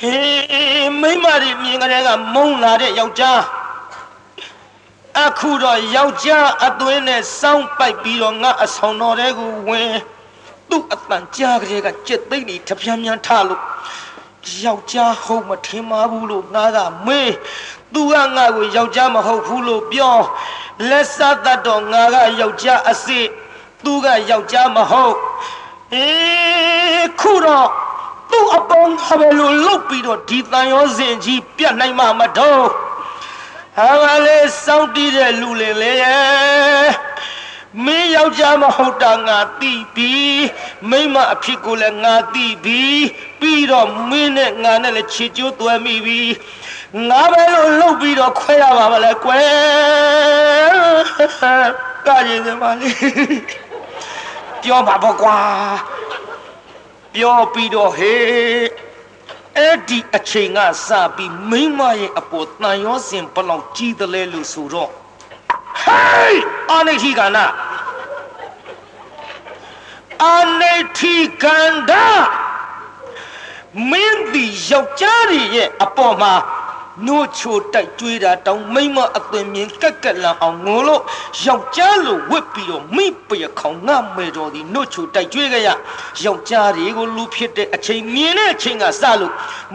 ဟေးမိမတွေမြင်ကြတဲ့ကမုံလာတဲ့ယောက်ျားအခုတော့ယောက်ျားအသွင်းနဲ့စောင်းပိုက်ပြီးတော့ငါအဆောင်တော်တဲ့ကိုဝင်သူ့အတန်ကြားကလေးကကြက်သိမ့်နေတပြန်းပြန်းထလို့ ယောက်ျားဟုတ်မထင်ပါဘူးလို့ငါကမေးသူကငါ့ကိုယောက်ျားမဟုတ်ဘူးလို့ပြောလက်စတတ်တော့ငါကယောက်ျားအစ်စ်သူကယောက်ျားမဟုတ်အေးခုတော့သူ့အပေါင်းဟာပဲလို့လုတ်ပြီးတော့ဒီတန်ရောစင်ကြီးပြတ်နိုင်မှာမတော့ဟာမလေးစောင့်တည်တဲ့လူလင်လေ မင်းယောက်ျားမဟုတ်တာငါသိပြီမိမအဖြစ်ကိုလည်းငါသိပြီပြီးတော့မင်းနဲ့ငါနဲ့လည်းချစ်ကြိုးသွဲမိပြီငါပဲလို့လှုပ်ပြီးတော့ခွဲရပါမလဲကွယ်ကရင်စမလေးပြောပါပေါ့ကွာပြောပြီးတော့ဟေးအဲ့ဒီအချိန်ကစပြီးမိမရဲ့အပေါ်တန်ရောစင်ဘလောက်ကြီးတယ်လဲလို့ဆိုတော့ ဟေးအာနိတိကန္နာအာနိတိကန္နာမင်းဒီယောက်ျားရဲ့အပေါ်မှာနို့ချိုတိုက်ကျွေးတာတောင်မိမအသွင်မြင်ကက်ကက်လန်အောင်ငိုလို့ယောက်ျားလိုဝစ်ပြီးတော့မိပရခေါင်ငါမေတော်ဒီနို့ချိုတိုက်ကျွေးကြရယောက်ျားတွေကိုလူဖြစ်တဲ့အချိန်မြင်တဲ့အချိန်ကစလို့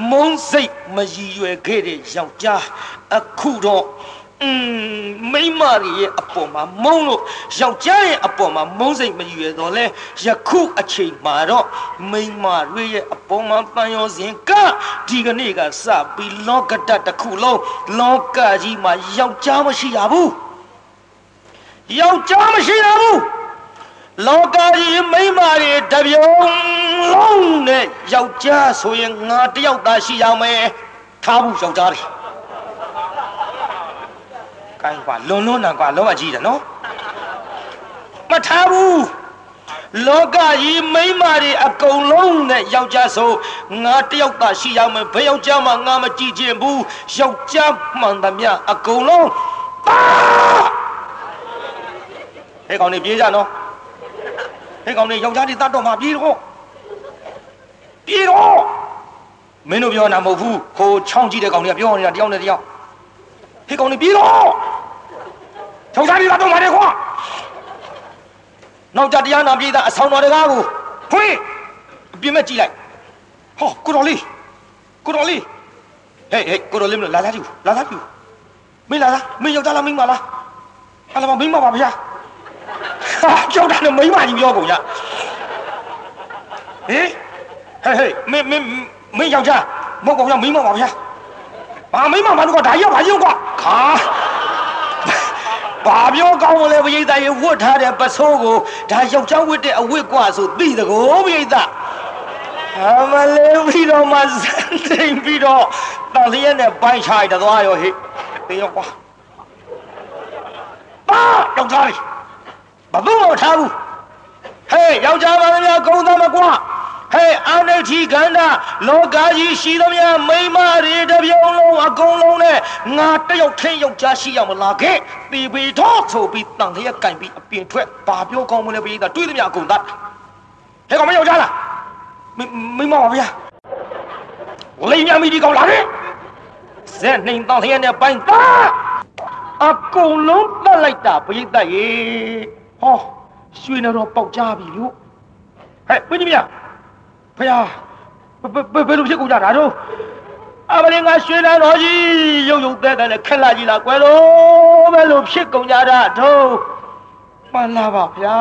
မုန်းစိတ်မရည်ရွယ်ခဲ့တဲ့ယောက်ျားအခုတော့ อืมမိမရဲ့အပေါ်မှာမုန်းလို့ယောက်ျားရဲ့အပေါ်မှာမုန်းစိတ်မရွယ်တော့လဲယခုအချိန်မှာတော့မိမရဲ့အပေါ်မှာတန်ရောစဉ်ကဒီကနေ့ကစပြီးလောကတတစ်ခုလုံးလောကကြီးမှာယောက်ျားမရှိရဘူးယောက်ျားမရှိရဘူးလောကကြီးမိမ့်မာတွေတပြုံလုံးနဲ့ယောက်ျားဆိုရင်ငါတယောက်သားရှိရမယ်ထားဘူးယောက်ျားတွေ ကိုင်းကွာလွန်လွန်းနာကွာလောကကြီးတယ်နော်မထားဘူးလောကကြီးမိမ့်မာတွေအကုန်လုံးနဲ့ယောက်ျားဆိုငါတယောက်သားရှိရမယ်ဘယ်ယောက်ျားမှငါမကြည့်ခြင်းဘူးယောက်ျားမှန်သမျှအကုန်လုံးပါဟဲ့ကောင်နေပြေးကြနော်ဟဲ့ကောင်နေယောက်ျားတွေတတ်တော့မှပြေးတော့ပြေးတော့မင်းတို့ပြောတာမဟုတ်ဘူးဟိုချောင်းကြည့်တဲ့ကောင်တွေကပြောနေတာတယောက်နဲ့တယောက် ဟဲ့ကောင်နေပြေးတော့ယောက်ျားတွေတတ်တော့မှတယ်ကွာနောက်ကြတရားနာပြေးတာအဆောင်တော်တကားကိုဖွင့်အပြင်းမဲ့ကြည့်လိုက်ဟောကိုတော်လေးကိုတော်လေးဟေးဟေးကိုတော်လေးမလာလာကြည့်လာလာကြည့်မင်းလာလားမင်းယောက်ျားလားမင်းမလားအလားမမင်းမပါဗျာဟာကြောက်တာနဲ့မိမကြီးပြောကုန်ကြဟေးဟေးဟေးမင်းမင်းမင်းယောက်ျားမဟုတ်ကောင်ဗျာမိမပါဗျာ ဘာမိမမလို့ကဒါရောက်ပါရုံကွာခါဘာပြောကောင်းမလဲပရိသတ်ရေဝတ်ထားတဲ့ပစိုးကိုဒါယောက်ျားဝတ်တဲ့အဝတ်ကွာဆိုသိတကောပရိသတ်အမလေးပြီးတော့မှစံတိန်ပြီးတော့တန်လျက်နဲ့ပိုင်းချလိုက်တော့ရောဟေ့တေရောကွာပါယောက်ျားလေးဘာလို့မထားဘူးဟေးယောက်ျားပါမများကုန်းသားမကွာ ဟဲ့အာနိဋ္ဌိခန္ဓာလောကကြီးရှိသမျှမိမတွေတပြုံလုံးအကုန်လုံးနဲ့ငါတယောက်ထင်းယောက်ျားရှိရမလားခဲ့တီပီထောဆိုပြီးတန်လျက်ကင်ပြီးအပြင်ထွက်ဘာပြောကောင်းမလဲပြည်သားတွေးသမျှအကုန်တတ်ဟဲ့ကောင်မယောက်ျားလားမိမပါဗျာလိမ်မြမီဒီကောင်လာတယ်ဇက်နှိမ်တန်လျက်နဲ့ပိုင်းသားအကုန်လုံးတတ်လိုက်တာပြည်သားရေဟောရွှေနေတော့ပေါက်ကြပြီလို့ဟဲ့ပြင်းကြီးမြ ဖယားဘယ်ဘယ်လိုဖြစ်ကုန်ကြတာတော့အမလေးငါရွှေနေတော်ကြီးရုပ်ရုပ်တဲ့တဲ့ခက်လာကြီးလားကွယ်လို့ဘယ်လိုဖြစ်ကုန်ကြတာတော့မှန်လားပါဗျာ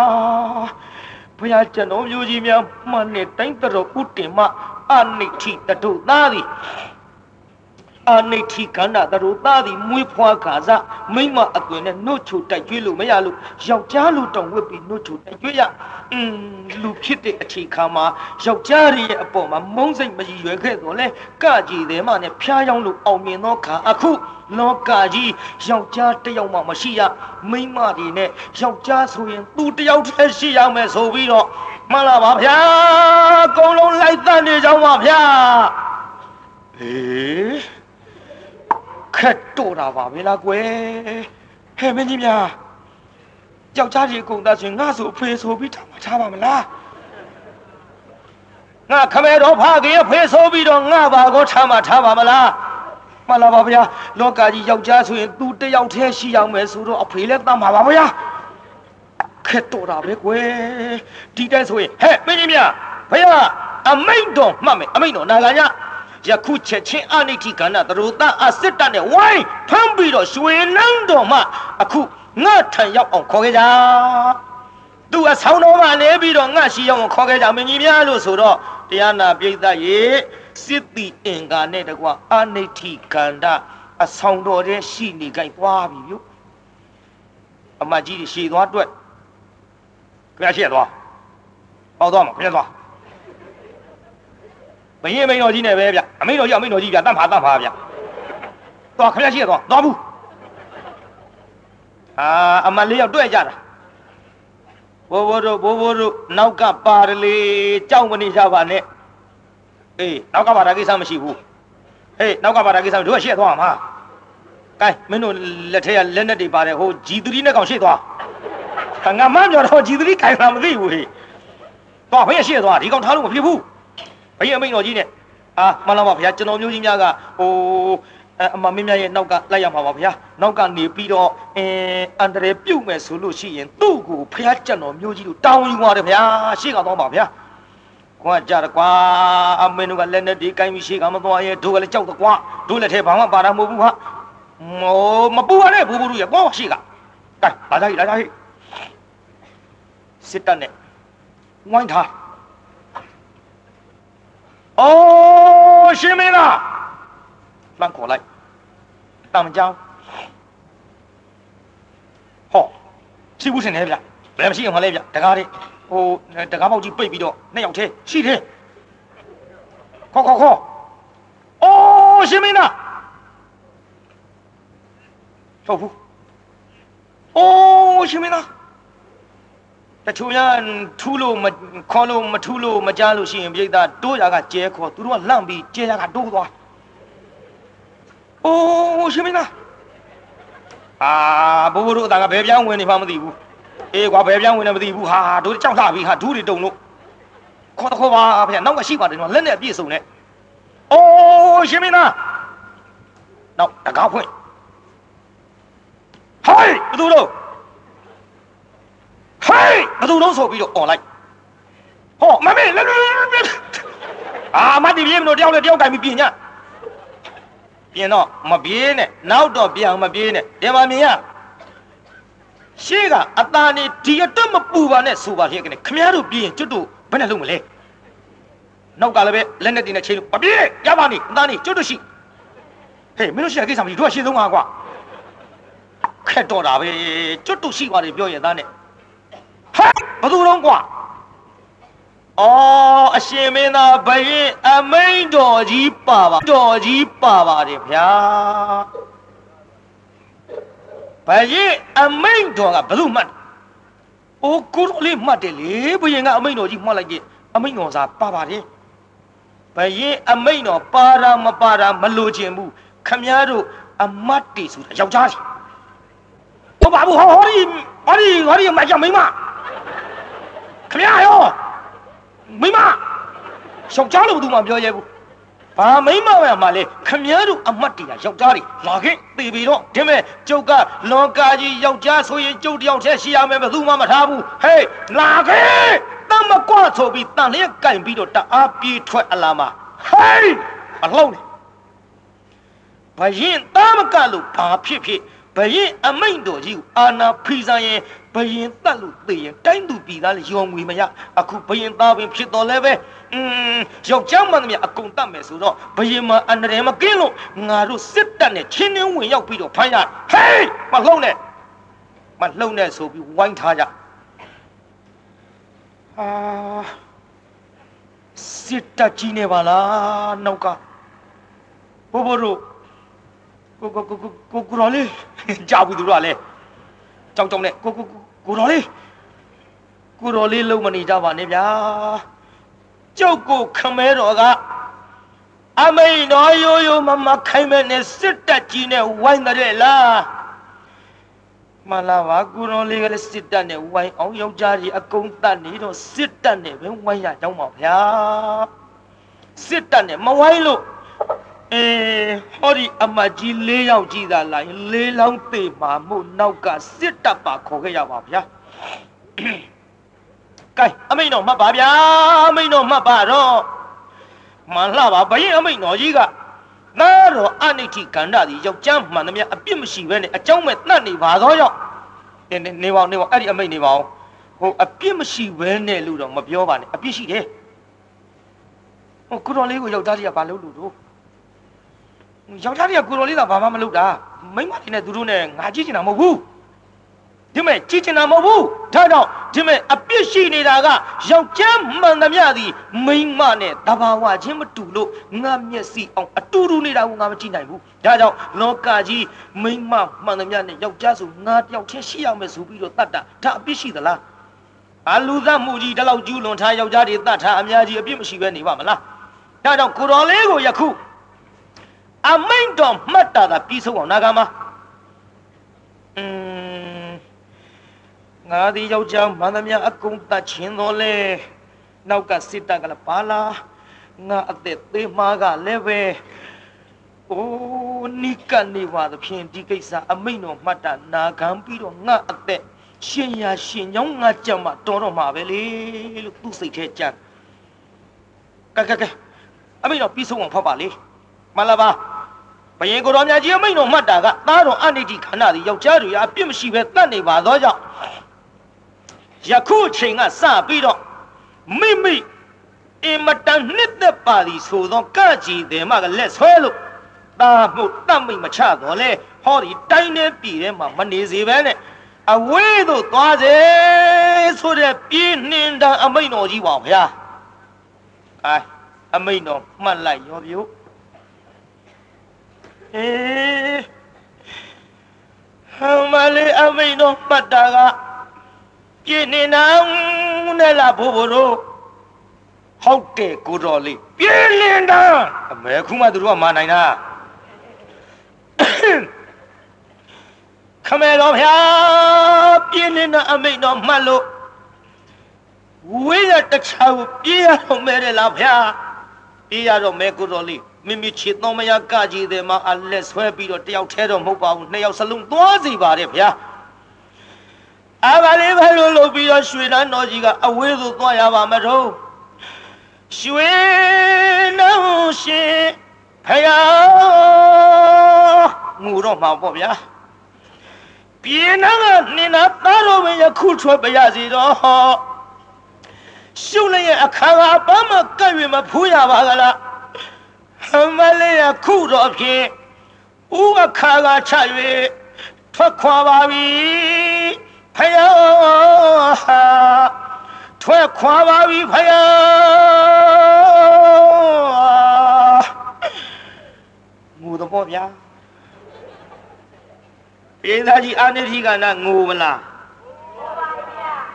ဘုရားကျွန်တော်မျိုးကြီးများမှန်နဲ့တိုင်းတော်ဥတင်မအနိဋ္ဌိတတုသားသည် အာနိဋ္ဌိကန္နာတရုသားသည်မွေးဖွားခါစမိမအသွင်နဲ့နှုတ်ချိုတိုက်ကျွေးလို့မရလို့ယောက်ျားလူတောင်ဝစ်ပြီးနှုတ်ချိုတိုက်ကျွေးရအင်းလူဖြစ်တဲ့အခြေခံမှာယောက်ျားရဲ့အပေါ်မှာမုန်းစိတ်မကြီးရွယ်ခဲ့တော့လဲကကြည်တယ်မှနဲ့ဖျားယောင်းလို့အောင်မြင်သောခါအခုလောကကြီးယောက်ျားတယောက်မှမရှိရမိမတွေနဲ့ယောက်ျားဆိုရင်သူတယောက်တည်းရှိရမယ်ဆိုပြီးတော့မှန်လားပါဗျာအကုန်လုံးလိုက်တတ်နေကြပါဗျာဟေး ခက်တော့တာပါပဲလားကွယ်ဟဲ့မင်းကြီးများယောက်ျားကြီးအကုန်သားဆိုငါဆိုအဖေဆိုပြီးထားမှာထားပါမလားငါခမဲတော်ဖခင်အဖေဆိုပြီးတော့ငါဘာကိုထားမှာထားပါမလားမှန်လားပါဗျာလောကကြီးယောက်ျားဆိုရင်သူတယောက်တည်းရှိအောင်မယ်ဆိုတော့အဖေလည်းတတ်မှာပါဗျာခက်တော့တာပဲကွယ်ဒီတိုင်းဆိုရင်ဟဲ့မင်းကြီးများဘုရားအမိန့်တော်မှတ်မယ်အမိန့်တော်နာဂာည ယခုချက်ချင်းအနိဋ္ဌိကဏ္ဍသရူတအစစ်တနဲ့ဝိုင်းဖမ်းပြီးတော့ရွှေနှန်းတော်မှအခုငါထံရောက်အောင်ခေါ်ခဲ့ကြသူအဆောင်တော်မှလဲပြီးတော့ငါရှိရောက်အောင်ခေါ်ခဲ့ကြမင်းကြီးများလို့ဆိုတော့တရားနာပိဋကရေစစ်တိအင်္ဂါနဲ့တကွာအနိဋ္ဌိကန္ဓအဆောင်တော်တဲ့ရှိနေကြိုက်သွားပြီမြို့အမကြီးရှည်သွားတွက်ခင်ဗျာရှေ့သွားပေါက်သွားမှာခင်ဗျာသွား ဘရင်မိန်တော်ကြီးနဲ့ပဲဗျအမိန်တော်ကြီးအမိန်တော်ကြီးဗျတတ်မှာတတ်မှာဗျသွားခင်ဗျာရှေ့သွားသွားဘူးအာအမလေးရောက်တွေ့ကြတာဘိုးဘိုးတို့ဘိုးဘိုးတို့နောက်ကပါရလေကြောက်မနေကြပါနဲ့အေးနောက်ကပါတာကိစ္စမရှိဘူးဟေးနောက်ကပါတာကိစ္စတို့ကရှေ့သွားမှာကဲမင်းတို့လက်ထက်ကလက်နဲ့တွေပါတယ်ဟိုဂျီသရီနဲ့ကောင်ရှေ့သွားငါမပြောတော့ဂျီသရီခိုင်တာမသိဘူးဟေးသွားဘယ်ရှေ့သွားဒီကောင်ထားလို့မဖြစ်ဘူး ဘယ်အမိန်တော်ကြီးနဲ့အာမှန်လားပါဗျာကျွန်တော်မျိုးကြီးများကဟိုအမမင်းများရဲ့နောက်ကလိုက်ရမှာပါဗျာနောက်ကနေပြီးတော့အင်းအန္တရာယ်ပြုတ်မယ်ဆိုလို့ရှိရင်သူ့ကိုဖះကြက်တော်မျိုးကြီးတို့တောင်းယူပါတယ်ဗျာရှေ့ကတော့ပါဗျာကွာကြရကွာအမင်းတို့ကလက်နဲ့ဒီကိုင်းပြီးရှေ့ကမသွားရဲ့တို့ကလည်းကြောက်တော့ကွာတို့လက်ထဲဘာမှပါတာမဟုတ်ဘူးဟာမောမပူရနဲ့ဘူးဘူးတို့ရကွာရှေ့ကကဲလာကြဟိလာကြဟိစစ်တပ်နဲ့ဝိုင်းထား အိုးရှင်မင်းလားလှမ်းခေါ်လိုက်တမကြောင်းဟောရှိဘူးရှင်နေဗျဘယ်မရှိအောင်မလဲဗျတကားလေးဟိုတကားပေါက်ကြီးပိတ်ပြီးတော့နှစ်ယောက်သေးရှိသေးခေါ်ခေါ်ခေါ်အိုးရှင်မင်းသားဟု တ်ဘူးအိုးရှင်မင်းသားတချို့ရထူးလို့မခေါ်လို့မထူးလို့မကြားလို့ရှိရင်ပြိဿတိုးရကကျဲခေါ်သူတို့ကလန့်ပြီးကျဲရကတိုးသွားအိုးရှင်မင်းသားအာဘိုးဘိုးတို့အသာကဘယ်ပြောင်းဝင်နေမှမသိဘူးအေးကွာဘယ်ပြောင်းဝင်နေမသိဘူးဟာတို့ကြောက်လာပြီဟာဒူးတွေတုံလို့ခေါ်တော့ခေါ်ပါဗျာနောက်ကရှိပါတယ်နော်လက်နဲ့အပြည့်စုံနဲ့အိုးရှင်မင်းသားနောက်တကားဖွင့်ဟိုင်းဘသူတို့ ဟိုင်းဘသူတို့ဆိုပြီးတော့អွန်လိုက်ဟောမမေလက်အာမတ်ဒီပြေမလို့တယောက်နဲ့တယောက်တိုင်ပြီးပြင်ညပြင်တော့မပြေးနဲ့နောက်တော့ပြန်မပြေးနဲ့ဒီမှာမြင်ရရှေ့ကအตาနေဒီအတွက်မပူပါနဲ့ဆိုပါဖြစ်ကနေခမည်းတော်ပြင်ကျွတ်တို့ဘယ်နဲ့လုံးမလဲနောက်ကလည်းပဲလက်နဲ့တင်နဲ့ချိန်လို့မပြေးရပါနေအตาနေကျွတ်တို့ရှိဟေးမင်းတို့ရှိတဲ့ကိစ္စမရှိတို့ကရှင်းဆုံးပါကွာခက်တော့တာပဲကျွတ်တို့ရှိပါတယ်ပြောရဲ့သားနဲ့ ဟာဘယ်သူလုံးကွာအော်အရှင်မင်းသားဘရင်အမိန်တော်ကြီးပါပါတော်ကြီးပါပါတယ်ဗျာဘရင်အမိန်တော်ကဘယ်သူမှတ်အိုးကိုလေးမှတ်တယ်လေဘရင်ကအမိန်တော်ကြီးမှတ်လိုက်ကြအမိန်တော်စာပါပါတယ်ဘရင်အမိန်တော်ပါတာမပါတာမလိုချင်ဘူးခမည်းတော်အမတ်တီဆိုတာယောက်ျားကြီးဟုတ်ပါဘူးဟောဟောဒီဟောဒီဟောဒီမကြမိမ ခမည်းရောမိမယောက်ျားလို့ဘယ်သူမှပြောရဲဘူးဘာမိမဝရမှာလဲခမည်းတော်အမတ်တီကယောက်ျားတွေလာခဲ့တေပြီတော့ဒီမဲ့ကျုပ်ကလွန်ကာကြီးယောက်ျားဆိုရင်ကျုပ်တယောက်တည်းရှိရမယ်ဘယ်သူမှမထားဘူးဟေးလာခဲ့တမကွဆိုပြီးတန်လျက်ကင်ပြီးတော့တအားပြေးထွက်အလာမှာဟေးမလှုပ်နဲ့ဘရင်တာမကလို့ဘာဖြစ်ဖြစ်ဘရင်အမိန်တော်ကြီးကိုအာနာဖီဆိုင်ရင် ဘရင်တတ်လို့သိရင်တိုင်းသူပြည်သားလည်းယုံငွေမရအခုဘရင်သားပင်ဖြစ်တော်လဲပဲอืมယောက်ျားမှန်သမျှအကုန်တတ်မယ်ဆိုတော့ဘရင်မအန္တရာယ်မကင်းလို့ငါတို့စစ်တပ်နဲ့ချင်းနှင်းဝင်ရောက်ပြီးတော့ဖမ်းရဟေးမလှုပ်နဲ့မလှုပ်နဲ့ဆိုပြီးဝိုင်းထားကြအာစစ်တပ်ကြီးနေပါလားနောက်ကဘိုးဘိုးတို့ကိုကိုကိုကိုကိုကိုတော်လေးကြောက်ဘူးသူတို့ကလည်းကြောက်ကြောက်နဲ့ကိုကိုကို ကိုတော်လေးကိုတော်လေးလုံးမနေကြပါနဲ့ဗျာကျုပ်ကိုခမဲတော်ကအမိန်တော်ရိုးရိုးမမခိုင်းမဲ့နဲ့စစ်တပ်ကြီးနဲ့ဝိုင်းတဲ့လားမလာပါကိုတော်လေးကလည်းစစ်တပ်နဲ့ဝိုင်းအောင်ယောက်ျားကြီးအကုန်တတ်နေတော့စစ်တပ်နဲ့ပဲဝိုင်းရကြောင်းပါဗျာစစ်တပ်နဲ့မဝိုင်းလို့ အေးဟောဒီအမတ်ကြီး၄ယောက်ကြီးသာလာရင်၄လောင်းသေမှာမို့နောက်ကစစ်တပ်ပါခေါ်ခဲ့ရပါဗျာကဲအမိန်တော်မှတ်ပါဗျာအမိန်တော်မှတ်ပါတော့မလှပါဘရင်အမိန်တော်ကြီးကသားတော်အနိဋ္ဌိကန္ဓာဒီယောက်ျားမှန်သမျှအပြစ်မရှိဘဲနဲ့အကြောင်းမဲ့တတ်နေပါသောကြောင့်နေနေပါနေပါအဲ့ဒီအမိန်နေပါအောင်ဟိုအပြစ်မရှိဘဲနဲ့လို့တော့မပြောပါနဲ့အပြစ်ရှိတယ်ဟိုကုတော်လေးကိုယောက်ျားကြီးကဘာလုပ်လို့တော့ ယောက်ျားတွေကကိုတော်လေးသာဘာမှမလုပ်တာမိန်းမတွေနဲ့သူတို့နဲ့ငါကြည့်ချင်တာမဟုတ်ဘူးဒီမဲ့ကြည့်ချင်တာမဟုတ်ဘူးဒါကြောင့်ဒီမဲ့အပြစ်ရှိနေတာကယောက်ျားမှန်သမျှသည်မိန်းမနဲ့တဘာဝချင်းမတူလို့ငါမျက်စိအောင်အတူတူနေတာကိုငါမကြည့်နိုင်ဘူးဒါကြောင့်လောကကြီးမိန်းမမှန်သမျှနဲ့ယောက်ျားဆိုငါတယောက်ချင်းရှိရမယ်ဆိုပြီးတော့တတ်တာဒါအပြစ်ရှိသလားအလူသမှုကြီးဒီလောက်ကျူးလွန်ထားယောက်ျားတွေတတ်ထားအများကြီးအပြစ်မရှိပဲနေပါမလားဒါကြောင့်ကိုတော်လေးကိုယခု အမိန်တော်မှတ်တာသာပြီးဆုံးအောင်နာဂမอืมငါဒီယောက်ျားမန္တမြအကုန်တတ်ချင်းတော်လဲနောက်ကစစ်တပ်ကလည်းပါလာငါအသက်သေးမှားကလည်းပဲအိုးနိကနေပါသဖြင့်ဒီကိစ္စအမိန်တော်မှတ်တာနာခံပြီးတော့ငါအသက်ရှင်ရရှင်ကြောင်းငါကြမှာတော်တော့မှာပဲလေလို့သူ့စိတ်ထဲကြံကဲကဲကဲအမိန်တော်ပြီးဆုံးအောင်ဖတ်ပါလေ မှန်လားပါဘယင်ကိုတော်မြတ်ကြီးအမိန်တော်မှတ်တာကသားတော်အနိတိခန္ဓာသည်ယောက်ျားတွေအပြစ်မရှိပဲတတ်နေပါသောကြောင့်ယခုချိန်ကစပြီးတော့မိမိအင်မတန်နှစ်သက်ပါသည်ဆိုသောကကြည်တယ်မကလက်ဆွဲလို့တာမှုတတ်မိတ်မချတော့လေဟောဒီတိုင်းနေပြည်ထဲမှာမနေစေပဲနဲ့အဝေးသို့သွားစေလေးဆိုတဲ့ပြင်းနှင်းတန်အမိန်တော်ကြီးပါဗျာအဲအမိန်တော်မှတ်လိုက်ရောပြို့ အေးဟမလေးအမိန်တော်မှတ်တာကပြင်းနှင်းတန်နဲ့လားဘိုးဘိုးတို့ဟုတ်တယ်ကိုတော်လေးပြင်းနှင်းတန်အမေခုမှသူတို့ကမနိုင်တာခမဲတော်ဖျားပြင်းနေတဲ့အမိတ်တော်မှတ်လို့ဝေးရတခြားကိုပြေးရတော့မဲတယ်လားဖျားပြေးရတော့မဲကိုတော်လေး မိမိချစ်တော်မယားကကြီးတယ်မှာအလက်ဆွဲပြီးတော့တယောက်ထဲတော့မဟုတ်ပါဘူးနှစ်ယောက်စလုံးသွားစီပါတယ်ဗျာအဘလေးဘယ်လိုလုပ်ပြီးတော့ရွှေနန်းတော်ကြီးကအဝေးသို့သွားရပါမတော့ရွှေနှောင်းရှင်ဖယားငူတော့မှာပေါ့ဗျာပြေနာကနင်နာသားတော်ပဲယခုထွက်ပါရစီတော့ရှုလည်းအခါကဘာမှကပ်၍မဖူးရပါကလား ဟမလေးယခုတော့ဖြင့်ဥအခါကချ၍ထွက်ခွာပါပြီဖယားထွက်ခွာပါပြီဖယားငူတော့ဗျာပြေးသားကြီးအာနိတိကနာငိုမလား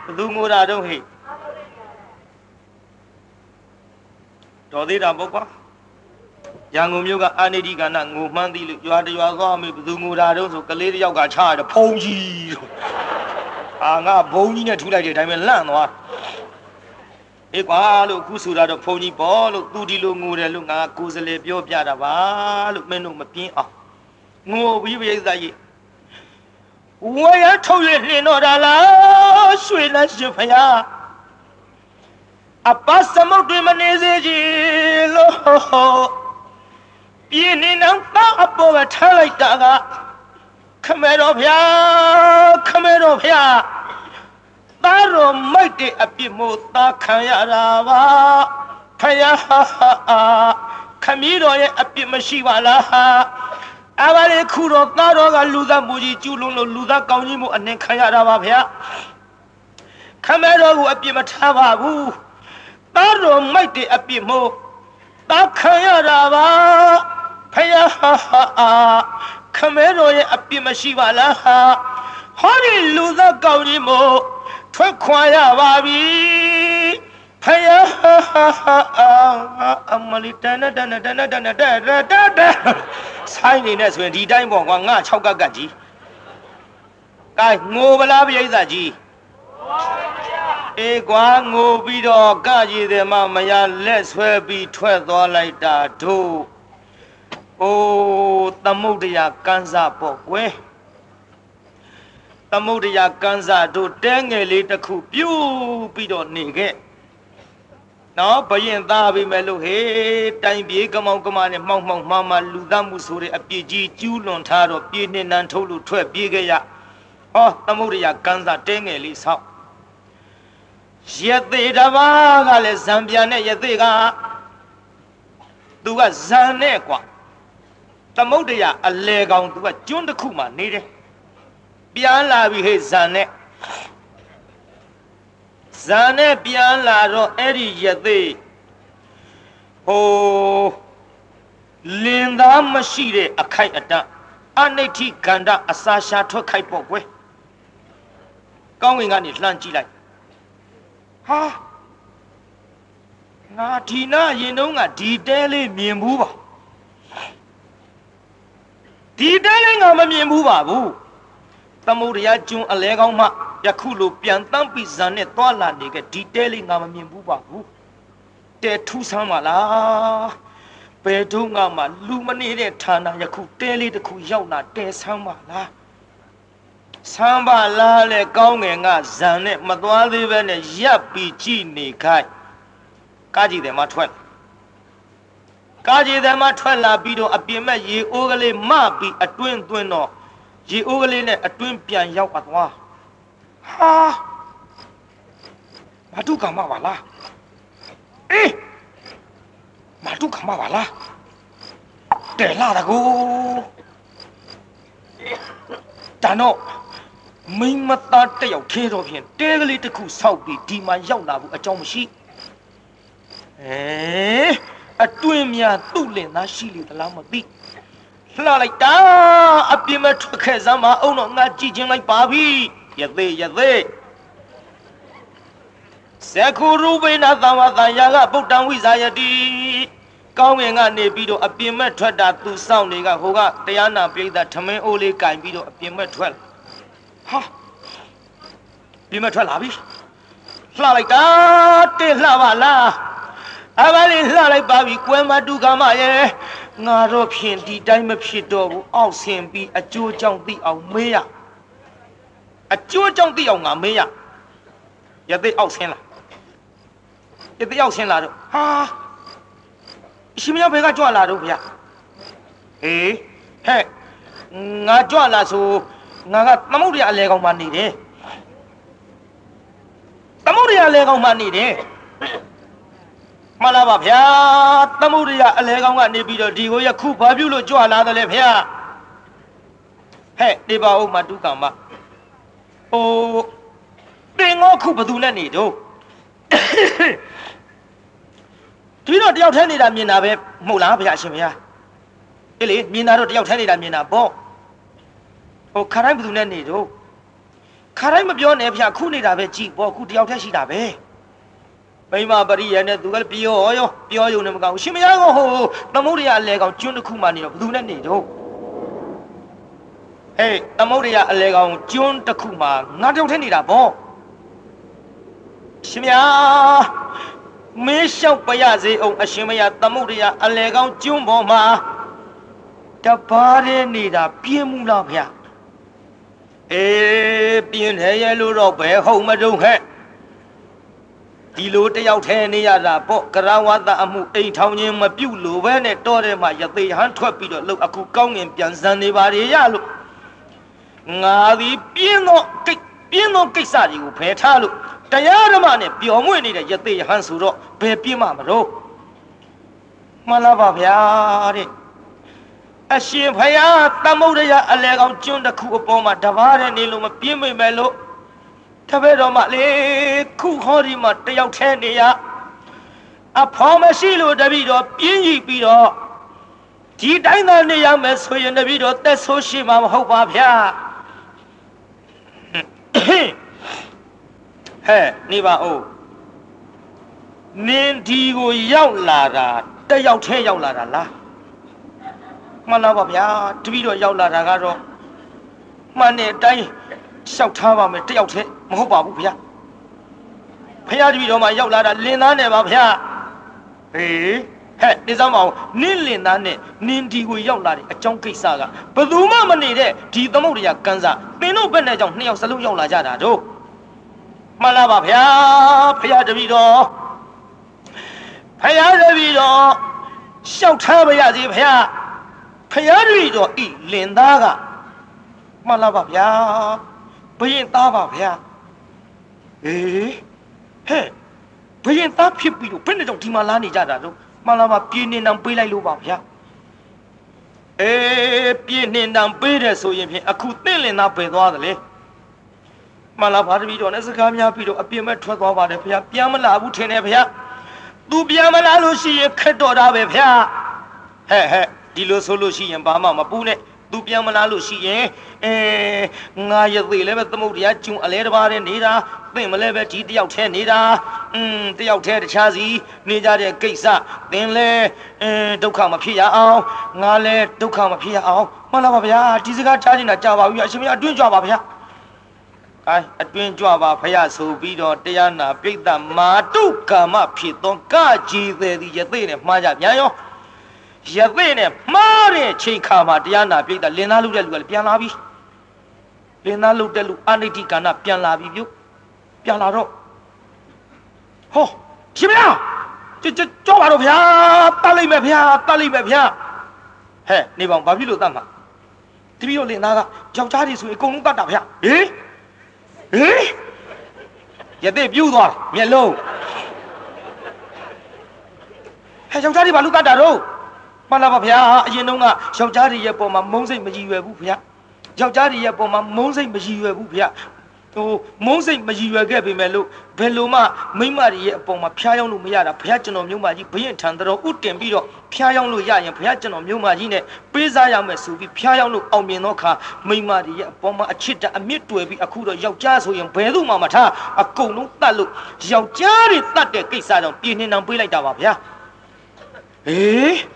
ဘသူငိုတာတော့ဟိတော်သေးတာပေါ့ကွာ ရန်ကုန်မြို့ကအာနိတိကနာငိုမှန်းသည်လို့ရွာတရွာသွားမေဘသူငိုတာတော့ဆိုကလေးတယောက်ကချရတယ်ဖုံးကြီးလို့အာငါဘုံကြီးနဲ့ထူလိုက်တဲ့အတိုင်းပဲလန့်သွားအေးကွာလို့ခုဆိုတာတော့ဖုံကြီးပေါ့လို့သူဒီလိုငိုတယ်လို့ငါကိုယ်စလေပြောပြတာပါလို့မင်းတို့မပြင်းအောင်ငိုပြီးပြိဿကြီးဝရထုတ်ရလင်းတော့တာလားရွှေလန်းရှင်ဖယားအပသမုတ်တွေမနေစေကြီးလို့ ပြင်းနေတော့တောက်အပေါ်ပဲထားလိုက်တာကခမဲတော်ဖျားခမဲတော်ဖျားသားတော်မိုက်တဲ့အပြစ်မို့သားခံရတာပါဖယားခမည်းတော်ရဲ့အပြစ်မရှိပါလားအဘလေးခုတော့သားတော်ကလူသားမူကြီးကျူးလွန်လို့လူသားကောင်းကြီးမှုအနှင်ခံရတာပါဗျာခမဲတော်ကိုအပြစ်မထားပါဘူးသားတော်မိုက်တဲ့အပြစ်မို့သားခံရတာပါ ဖယားခမဲတော်ရဲ့အပြစ်မရှိပါလားဟောဒီလူသားကောင်းကြီးမို့ထွက်ခွာရပါပြီဖယားအမလီတန်တန်တန်တန်တန်တန်တန်တန်ဆိုင်နေနဲ့ဆိုရင်ဒီတိုင်းပေါ့ကွာငါ6ကက်ကတ်ကြီးကဲငိုပလားပြိဿကြီးအေးကွာငိုပြီးတော့ကကြီးတယ်မမရလက်ဆွဲပြီးထွက်သွားလိုက်တာတို့ အိုးသမုဒ္ဒရာကန်းစားပေါ့ကွယ်သမုဒ္ဒရာကန်းစားတို့တဲငယ်လေးတစ်ခုပြုတ်ပြီးတော့နေခဲ့နော်ဘရင်သားပြီမဲ့လို့ဟေးတိုင်ပြေးကမောင်ကမနဲ့မှောက်မှောက်မှားမှာလူသားမှုဆိုတဲ့အပြစ်ကြီးကျူးလွန်ထားတော့ပြေးနှင်းနှံထုတ်လို့ထွက်ပြေးခဲ့ရဟောသမုဒ္ဒရာကန်းစားတဲငယ်လေးဆောက်ရသေးတပါးကလည်းဇံပြန်နဲ့ရသေးကသူကဇံနဲ့กว่า သမုဒ္ဒရာအလေကောင်သူကကျွန်းတစ်ခုမှနေတယ်ပြန်လာပြီဟဲ့ဇံနဲ့ဇာနဲ့ပြန်လာတော့အဲ့ဒီရသေးဟိုလင်သားမရှိတဲ့အခိုက်အတန့်အနိဋ္ဌိကန္တအစာရှာထွက်ခိုက်ပေါ့ကွယ်ကောင်းဝင်ကနေလှမ်းကြည့်လိုက်ဟာငါဒီနာရင်တုံးကဒီတဲလေးမြင်ဘူးပါ ဒီတဲလေးငါမမြင်ဘူးပါဘူးသမုဒ္ဒရာကျွန်းအလဲကောင်းမှယခုလိုပြန်တမ်းပြီးဇန်နဲ့တွာလာနေကဒီတဲလေးငါမမြင်ဘူးပါဘူးတဲထူးဆန်းပါလားဘယ်တော့မှလူမနေတဲ့ဌာနယခုတဲလေးတစ်ခုရောက်လာတဲဆန်းပါလားဆန်းပါလားလေကောင်းငယ်ကဇန်နဲ့မသွားသေးပဲနဲ့ရပ်ပြီးကြည့်နေခိုင်းကားကြည့်တယ်မထွက် ကားကြည့်တယ်မထွက်လာပြီးတော့အပြင်မဲ့ရေအိုးကလေးမပြီးအတွင်းသွင်းတော့ရေအိုးကလေးနဲ့အတွင်းပြန်ရောက်သွားဟာမတုကမပါလားအေးမတုကမပါလားတဲလာတကူတန်တော့မိမသားတယောက်ထဲတော့ဖြင့်တဲကလေးတစ်ခုဆောက်ပြီးဒီမှာရောက်လာဖို့အကြောင်းမရှိအဲ အတွင်းများသူ့လင်သားရှိလေသလားမသိလှလိုက်တာအပြင်းမဲ့ထွက်ခဲ့စမ်းမအောင်တော့ငါကြည့်ချင်းလိုက်ပါပြီယသေးယသေးသကုရုပိဏသံဝတန်ယာကဗုဒ္ဓံဝိဇာယတိကောင်းငင်ကနေပြီးတော့အပြင်မဲ့ထွက်တာသူစောင့်နေကဟိုကတရားနာပိဋကထမင်းအိုးလေးကင်ပြီးတော့အပြင်မဲ့ထွက်လာဟာပြင်မဲ့ထွက်လာပြီလှလိုက်တာတဲ့လှပါလား အဘလေးလှလိုက်ပါပြီကွယ်မတုကမရဲ့ငါတော့ဖြင့်ဒီတိုင်းမဖြစ်တော့ဘူးအောက်ဆင်ပြီးအကျိုးကြောင့်သိအောင်မေးရအကျိုးကြောင့်သိအောင်ငါမေးရရသိအောက်ဆင်းလာရသိအောက်ဆင်းလာတော့ဟာရှင်မယောဘယ်ကကြွလာတော့ဗျာဟေးဟဲ့ငါကြွလာဆိုငါကသမုဒ္ဒရာအလဲကောင်မှနေတယ်သမုဒ္ဒရာအလဲကောင်မှနေတယ် မှန်လားပါဗျာသမုဒ္ဒရာအလဲကောင်ကနေပြီးတော့ဒီကိုရခုဘာပြုလို့ကြွလာတယ်လဲဗျာဟဲ့နေပါဦးမတုကမ္မဟိုတင်ငေါခုဘသူနဲ့နေတော့ဒီတော့တယောက်ထဲနေတာမြင်တာပဲမဟုတ်လားဗျာအရှင်ဗျာအေးလေမြင်တာတော့တယောက်ထဲနေတာမြင်တာပေါ့ဟိုခါတိုင်းဘသူနဲ့နေတော့ခါတိုင်းမပြောနဲ့ဗျာခုနေတာပဲကြည်ပေါ့ခုတယောက်ထဲရှိတာပဲ မိမပရိယနဲ့သူကလည်းပြောရောပြောယုံနေမကောင်းရှင်မယားကဟိုသမုဒ္ဒရာအလဲကောင်ကျွန်းတစ်ခုမှနေတော့ဘသူနဲ့နေတော့ဟေးသမုဒ္ဒရာအလဲကောင်ကျွန်းတစ်ခုမှငါတယောက်ထဲနေတာပေါ့ရှင်မယားမင်းလျှောက်ပရစေအောင်အရှင်မယားသမုဒ္ဒရာအလဲကောင်ကျွန်းပေါ်မှာတပါးတဲ့နေတာပြင်းမှုလားဗျာအေးပြင်းတယ်ရဲ့လို့တော့ဘယ်ဟုတ်မတုံးဟဲ့ ဒီလိုတယောက်ထဲနေရတာပေါ့ကရဝတအမှုအိမ်ထောင်ခြင်းမပြုတ်လို့ပဲနဲ့တော့တယ်မှာရသေးဟန်ထွက်ပြီးတော့လို့အခုကောင်းငင်ပြန်စံနေပါလေရလို့ငါသည်ပြင်းသောကိတ်ပြင်းသောကိစ္စတွေကိုဖယ်ထားလို့တရားဓမ္မနဲ့ပျော်မွေ့နေတဲ့ရသေးဟန်ဆိုတော့ဘယ်ပြင်းမှမလို့မှန်လားပါဗျာတဲ့အရှင်ဖယားသမုဒ္ဒရာအလဲကောင်ကျွန်းတစ်ခုအပေါ်မှာတပါးတဲ့နေလို့မပြင်းမိမယ်လို့ တပည့်တော်မလေးခုဟောဒီမှာတယောက်ထဲနေရအဖော်မရှိလို့တပည့်တော်ပြင်းကြီးပြီးတော့ဒီတိုင်းသာနေရမယ်ဆိုရင်တပည့်တော်သက်ဆိုးရှိမှာမဟုတ်ပါဗျာဟဲ့နေပါဦးနင်းဒီကိုရောက်လာတာတယောက်ထဲရောက်လာတာလားမှန်လားပါဗျာတပည့်တော်ရောက်လာတာကတော့မှန်တဲ့အတိုင်း လျှောက်ထားပါမယ်တယောက်တည်းမဟုတ်ပါဘူးဗျာဖះတပည့်တော်မှရောက်လာတာလင်သားနဲ့ပါဗျာဟေးဟဲ့နေစမ်းမအောင်နင်းလင်သားနဲ့နင်းဒီကိုရောက်လာတဲ့အကြောင်းကိစ္စကဘယ်သူမှမနေတဲ့ဒီသမုဒ္ဒရာကန်းစားသင်တို့ဘက်နဲ့ကြောင့်နှစ်ယောက်စလုံးရောက်လာကြတာတို့မှန်လားပါဗျာဖះတပည့်တော်ဖះတပည့်တော်လျှောက်ထားပါရစေဖះဖះတပည့်တော်ဤလင်သားကမှန်လားပါဗျာ ဘယင်သားပါဗျာအေးဟဲ့ဘယင်သားဖြစ်ပြီးတော့ဘယ်နဲ့ကြောင့်ဒီမှာလာနေကြတာတော့မှန်လားပါပြင်းနေတံပေးလိုက်လို့ပါဗျာအေးပြင်းနေတံပေးတယ်ဆိုရင်ဖြင့်အခုသင့်လင်သားပယ်သွားတယ်လေမှန်လားပါတပည့်တော်နဲ့စကားများပြီးတော့အပြင်းမဲ့ထွက်သွားပါတယ်ဗျာပြန်မလာဘူးထင်တယ်ဗျာသူပြန်မလာလို့ရှိရင်ခက်တော်တာပဲဗျာဟဲ့ဟဲ့ဒီလိုဆိုလို့ရှိရင်ဘာမှမပူးနဲ့ သူပြန်မလာလို့ရှိရင်အဲငါရသေးလည်းပဲသမုတ်တရားကျုံအလဲတစ်ပါးနဲ့နေတာသင်မလဲပဲဒီတယောက်ထဲနေတာอืมတယောက်ထဲတခြားစီနေကြတဲ့ကိစ္စသင်လဲအဲဒုက္ခမဖြစ်ရအောင်ငါလဲဒုက္ခမဖြစ်ရအောင်မှန်လားပါဗျာဒီစကားထားနေတာကြာပါပြီအရှင်မအတွင်းကြွပါဗျာအဲအတွင်းကြွပါဖရဆိုပြီးတော့တရားနာပြိတ္တမာတုကာမဖြစ်သောကကြီးသေးသည်ယသိနဲ့မှားကြပြန်ရော ရသိနဲ့မှားတဲ့ချိန်ခါမှာတရားနာပြိတ္တလင်သားလူတဲ့လူကလည်းပြန်လာပြီလင်သားလူတဲ့လူအနိတိကဏပြန်လာပြီပြုပြန်လာတော့ဟောရှင်ဗျာကြကြကြောပါတော့ဗျာတတ်လိုက်မယ်ဗျာတတ်လိုက်မယ်ဗျာဟဲ့နေပေါင်းဘာဖြစ်လို့တတ်မှာတပည့်တော်လင်သားကယောက်ျားတွေဆိုရင်အကုန်လုံးတတ်တာဗျာဟေးဟေးရတဲ့ပြူးသွားမျက်လုံးဟဲ့ယောက်ျားတွေဘာလို့တတ်တာတော့ မှန်လားပါဗျာအရင်တုန်းကယောက်ျားတွေရဲ့ပုံမှာမုန်းစိတ်မကြည်ရွယ်ဘူးဗျာယောက်ျားတွေရဲ့ပုံမှာမုန်းစိတ်မရည်ရွယ်ဘူးဗျဟိုမုန်းစိတ်မရည်ရွယ်ခဲ့ပေမဲ့လို့ဘယ်လိုမှမိမတွေရဲ့အပေါ်မှာဖျားယောင်းလို့မရတာဘုရားကျွန်တော်မြို့မကြီးဘရင်ထံတော်ဥတင်ပြီးတော့ဖျားယောင်းလို့ရရင်ဘုရားကျွန်တော်မြို့မကြီးနဲ့ပေးစားရမယ်ဆိုပြီးဖျားယောင်းလို့အောင်မြင်တော့ခါမိမတွေရဲ့အပေါ်မှာအချစ်တအမြင့်တွေ့ပြီးအခုတော့ယောက်ျားဆိုရင်ဘယ်သူမှမထားအကုန်လုံးတတ်လို့ယောက်ျားတွေတတ်တဲ့ကိစ္စကြောင့်ပြင်းနေအောင်ပေးလိုက်တာပါဗျာဟေး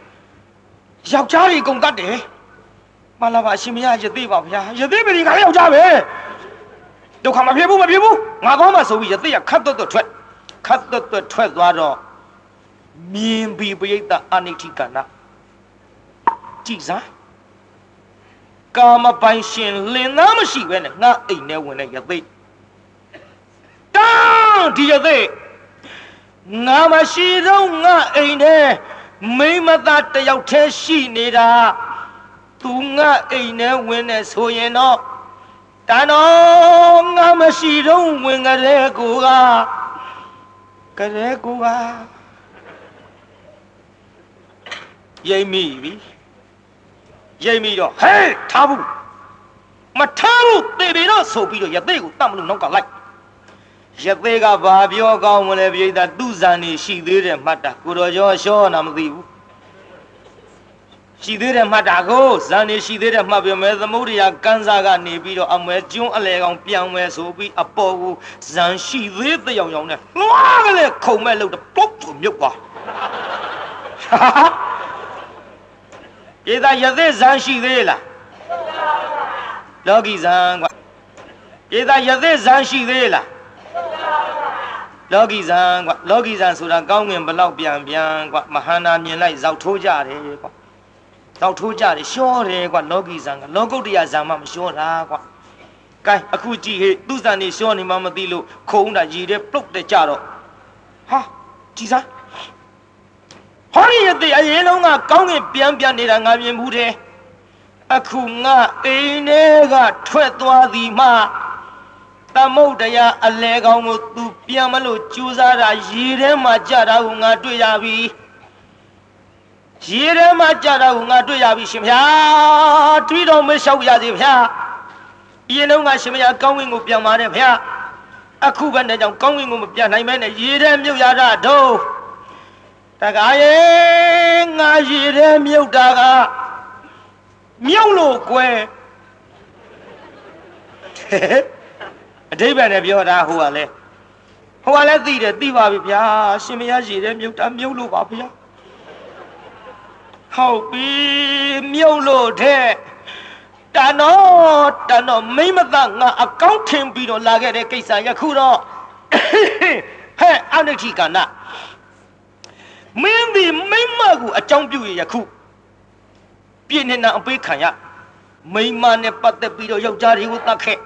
ယောက်ျားတွေအကုန်တတ်တယ်မလာပါအရှင်မရရသေးပါဗျာရသေးပြီခါယောက်ျားပဲဒုက္ခမဖြစ်ဘူးမဖြစ်ဘူးငါကောင်းမှဆိုပြီးရသေးရခတ်တော့တော့ထွက်ခတ်တော့တော့ထွက်သွားတော့မြင်ပြီးပိဋကအနိဋ္ဌိကနာကြည်စားကာမပိုင်ရှင်လင်သားမရှိပဲနဲ့ငါအိမ်ထဲဝင်တဲ့ရသေးတန်းဒီရသေးငါမရှိတော့ငါအိမ်ထဲ မိမသားတယောက်တည်းရှိနေတာသူငါအိမ်ထဲဝင်နေဆိုရင်တော့တန်တော်ငါမရှိတော့ဝင်ကြတဲ့ကိုကကြတဲ့ကိုကရိမ့်မိပြီရိမ့်မိတော့ဟဲ့ထားဘူးမထားဘူးတေပြီတော့ဆိုပြီးတော့ရသေးကိုတတ်မလို့နောက်ကလိုက် ရသေးကဘာပြောကောင်းမလဲပြိဿသူ့ဇန်နေရှိသေးတယ်မှတ်တာကိုတော်ကျော်ရှောနာမသိဘူးရှိသေးတယ်မှတ်တာကိုဇန်နေရှိသေးတယ်မှတ်ပြမယ်သမုဒ္ဒရာကန်းစားကနေပြီးတော့အမဲကျွန်းအလဲကောင်ပြောင်းမယ်ဆိုပြီးအပေါ်ကိုဇန်ရှိသေးတဲ့ရောင်ရောင်နဲ့လွှားကလေးခုံမဲ့လို့တော့ပုတ်ဆိုမြုပ်သွားပြေသာရသေးဇန်ရှိသေးလားလောကီဇန်ကွာပြေသာရသေးဇန်ရှိသေးလား လောကီဇန်ကွာလောကီဇန်ဆိုတာကောင်းငင်ဘလောက်ပြန်ပြန်ကွာမဟာနာမြင်လိုက်ဇောက်ထိုးကြတယ်ကွာဇောက်ထိုးကြတယ်ရှောတယ်ကွာလောကီဇန်ကလောကုတ္တရာဇန်မှမရှောတာကွာကဲအခုကြည့်ဟေ့သူ့ဇန်နေရှောနေမှမသိလို့ခုံးတာရည်တဲ့ပုတ်တဲ့ကြတော့ဟာကြည်စားဟောဒီရတဲ့အရင်လုံးကကောင်းငင်ပြန်ပြန်နေတာငါမြင်ဘူးတယ်အခုငါအိမ်ထဲကထွက်သွားသည်မှ သမုတ်တရားအလဲကောင်းကိုသူပြန်မလို့ကြိုးစားတာရေထဲမှာကြတာကိုငါတွေ့ရပြီရေထဲမှာကြတာကိုငါတွေ့ရပြီရှင်ဗျာတွေးတော်မလျှောက်ရစီဗျာအရင်တော့ငါရှင်ဗျာကောင်းဝင်ကိုပြန်ပါတယ်ဗျာအခုပဲနဲ့ကြောင့်ကောင်းဝင်ကိုမပြန်နိုင်မဲနဲ့ရေထဲမြုပ်ရတာတော့တကားရေငါရေထဲမြုပ်တာကမြုပ်လို့ကွယ် အတိပ္ပယ်နဲ့ပြောတာဟိုကလည်းဟိုကလည်းသိတယ်သိပါပြီဗျာရှင်မရရှိတယ်မြုပ်တာမြုပ်လို့ပါဗျာဟုတ်ပြီမြုပ်လို့တဲ့တန်တော့တန်တော့မိမသားငါအကောင့်ထင်ပြီးတော့လာခဲ့တဲ့ကိစ္စယခုတော့ဟဲ့အနိဋ္ဌိကနာမင်းဒီမိမကိုအကြောင်းပြုရယခုပြည့်နေတာအပေးခံရမိမနဲ့ပတ်သက်ပြီးတော့ယောက်ျားတွေကိုတတ်ခဲ့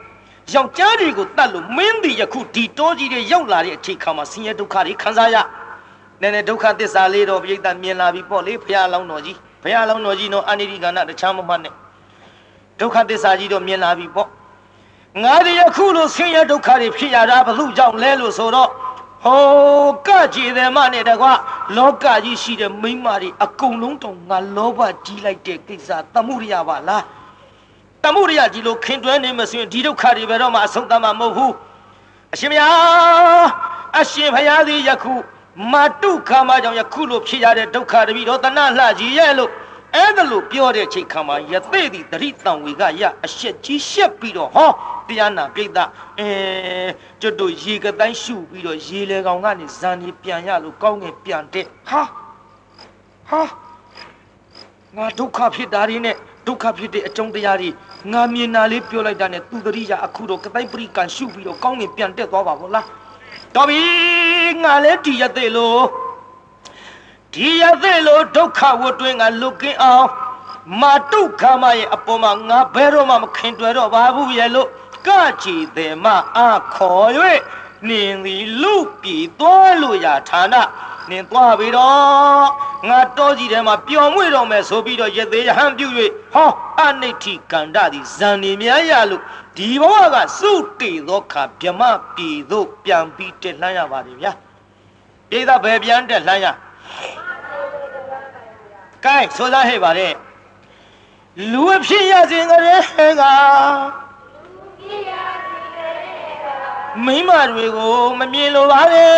ယောက်ျားတွေကိုတတ်လို့မင်းဒီယခုဒီတောကြီးတွေရောက်လာတဲ့အချိန်ခါမှာဆင်းရဲဒုက္ခတွေခံစားရနည်းနည်းဒုက္ခသစ္စာလေးတော့ပြိဿမြင်လာပြီပေါ့လေဘုရားလောင်းတော်ကြီးဘုရားလောင်းတော်ကြီးတော့အနိရိကဏတခြားမမှတ်နဲ့ဒုက္ခသစ္စာကြီးတော့မြင်လာပြီပေါ့ငါဒီယခုလိုဆင်းရဲဒုက္ခတွေဖြစ်ရတာဘု து ကြောင့်လဲလို့ဆိုတော့ဟောကကြည်တယ်မနဲ့တကွာလောကကြီးရှိတဲ့မိမတွေအကုန်လုံးတော့ငါလောဘကြီးလိုက်တဲ့ကိစ္စသမှုရိယပါလား တမှုရိယကြီးလို့ခင်တွဲနေမဆိုရင်ဒီဒုက္ခတွေဘယ်တော့မှအဆုံးသတ်မှာမဟုတ်ဘူးအရှင်ဘုရားအရှင်ဘုရားသည်ယခုမတုခါမကြောင့်ယခုလိုဖြစ်ရတဲ့ဒုက္ခတပိတော့တဏလှကြီးရဲ့လို့အဲ့ဒါလို့ပြောတဲ့ချိန်ခါမှာယသိသည်တရိတံဝေကရအရှက်ကြီးရှက်ပြီးတော့ဟောတရားနာပြိဿအဲကျွတ်တို့ရေကတိုင်းရှုပြီးတော့ရေလေကောင်ကနေဇန်ကြီးပြန်ရလို့ကောင်းငင်ပြန်တဲ့ဟာဟာငါဒုက္ခဖြစ်တာတွေနဲ့ ဒုက္ခဖြစ်တဲ့အကြောင်းတရားတွေငါမြင်တာလေးပြောလိုက်တာနဲ့သူတရိယာအခုတော့ကတိုင်းပရိကန်ရှုပြီးတော့ကောင်းငင်ပြန်တက်သွားပါဘောလားတော်ပြီငါလည်းဒီရသေးလို့ဒီရသေးလို့ဒုက္ခဝတ်တွင်းကလွတ်ကင်းအောင်မာတုခမရဲ့အပေါ်မှာငါဘယ်တော့မှမခင်တွေ့တော့ပါဘူးရဲ့လို့ကကြည်တယ်မအခေါ်၍ နင်သည်လူပြီသွားလို့ရဌာနနင်သွားပြီတော့ငါတောကြီးထဲမှာပျော်မွေ့တော့မယ်ဆိုပြီးတော့ရသေးရဟန်းပြု၍ဟောအနိဋ္ဌိကန္တသည်ဇန်နေများရလို့ဒီဘဝကစုတေသောခါဗြမပြည်သို့ပြန်ပြီးတက်လှမ်းရပါတယ်ဗျာပြေသာဘယ်ပြန်တက်လှမ်းရကဲဆိုသားဟဲ့ပါတဲ့လူအဖြစ်ရစဉ်ကလေးက မိမတွေကိုမမြင်လိုပါနဲ့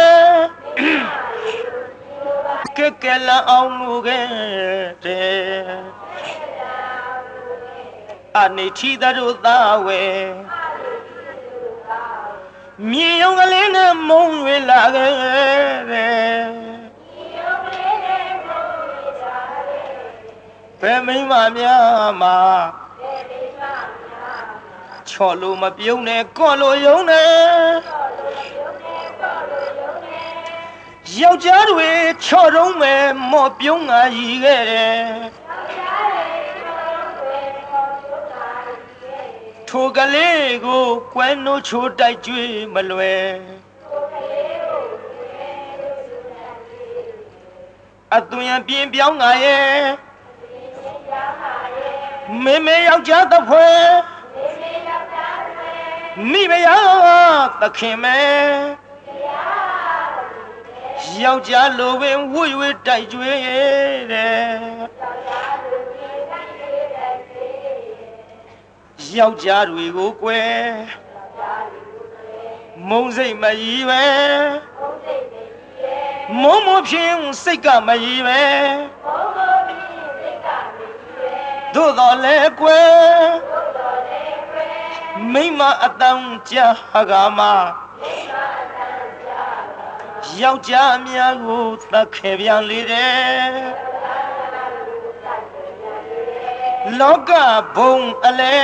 ကဲကဲလအောင်မူခဲ့တဲ့အနေချီတို့သာဝဲမြင်ုံကလေးနဲ့မုံဝေလာခဲ့တဲ့ဘယ်မိမများမှာ ချော်လို့မပြုံးနဲ့ကော့လို့ယုံနဲ့ယောက်ျားတွေချော်တုံးမယ်မော့ပြုံးငါရီခဲ့တယ်ထိုကလေးကိုကွယ်နိုးချိုးတိုက်ကြွေးမလွယ်အသွင်ပြင်းပြောင်းငါရဲ့မေမေယောက်ျားသဖွယ် မိမယာသခင်မဲယောက်ျားလိုပင်ဝွေဝွေတိုက်ကြွေးတဲ့ယောက်ျားတွေကိုကွယ်မုံစိတ်မကြီးပဲမုံမဖြင်းစိတ်ကမကြီးပဲသို့တော်လဲကွယ် မိမအတန်းကြာကမှာယောက်ျားများကိုသတ်ခဲ့ပြန်လေတယ်လောကဘုံအလဲ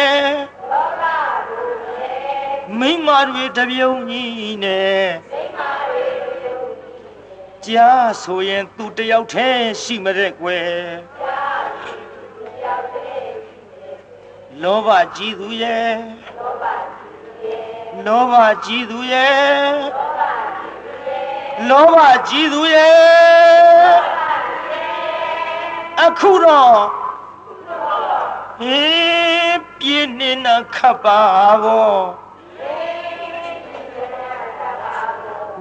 မိမတွေတပြုံကြီးနဲ့ကြားဆိုရင်သူတယောက်တည်းရှိမတဲ့ကွယ် လောဘကြီးသူရဲ့လောဘကြီးသူရဲ့လောဘကြီးသူရဲ့အခုတော့ဟေးပြင်းနေတာခပ်ပါဘော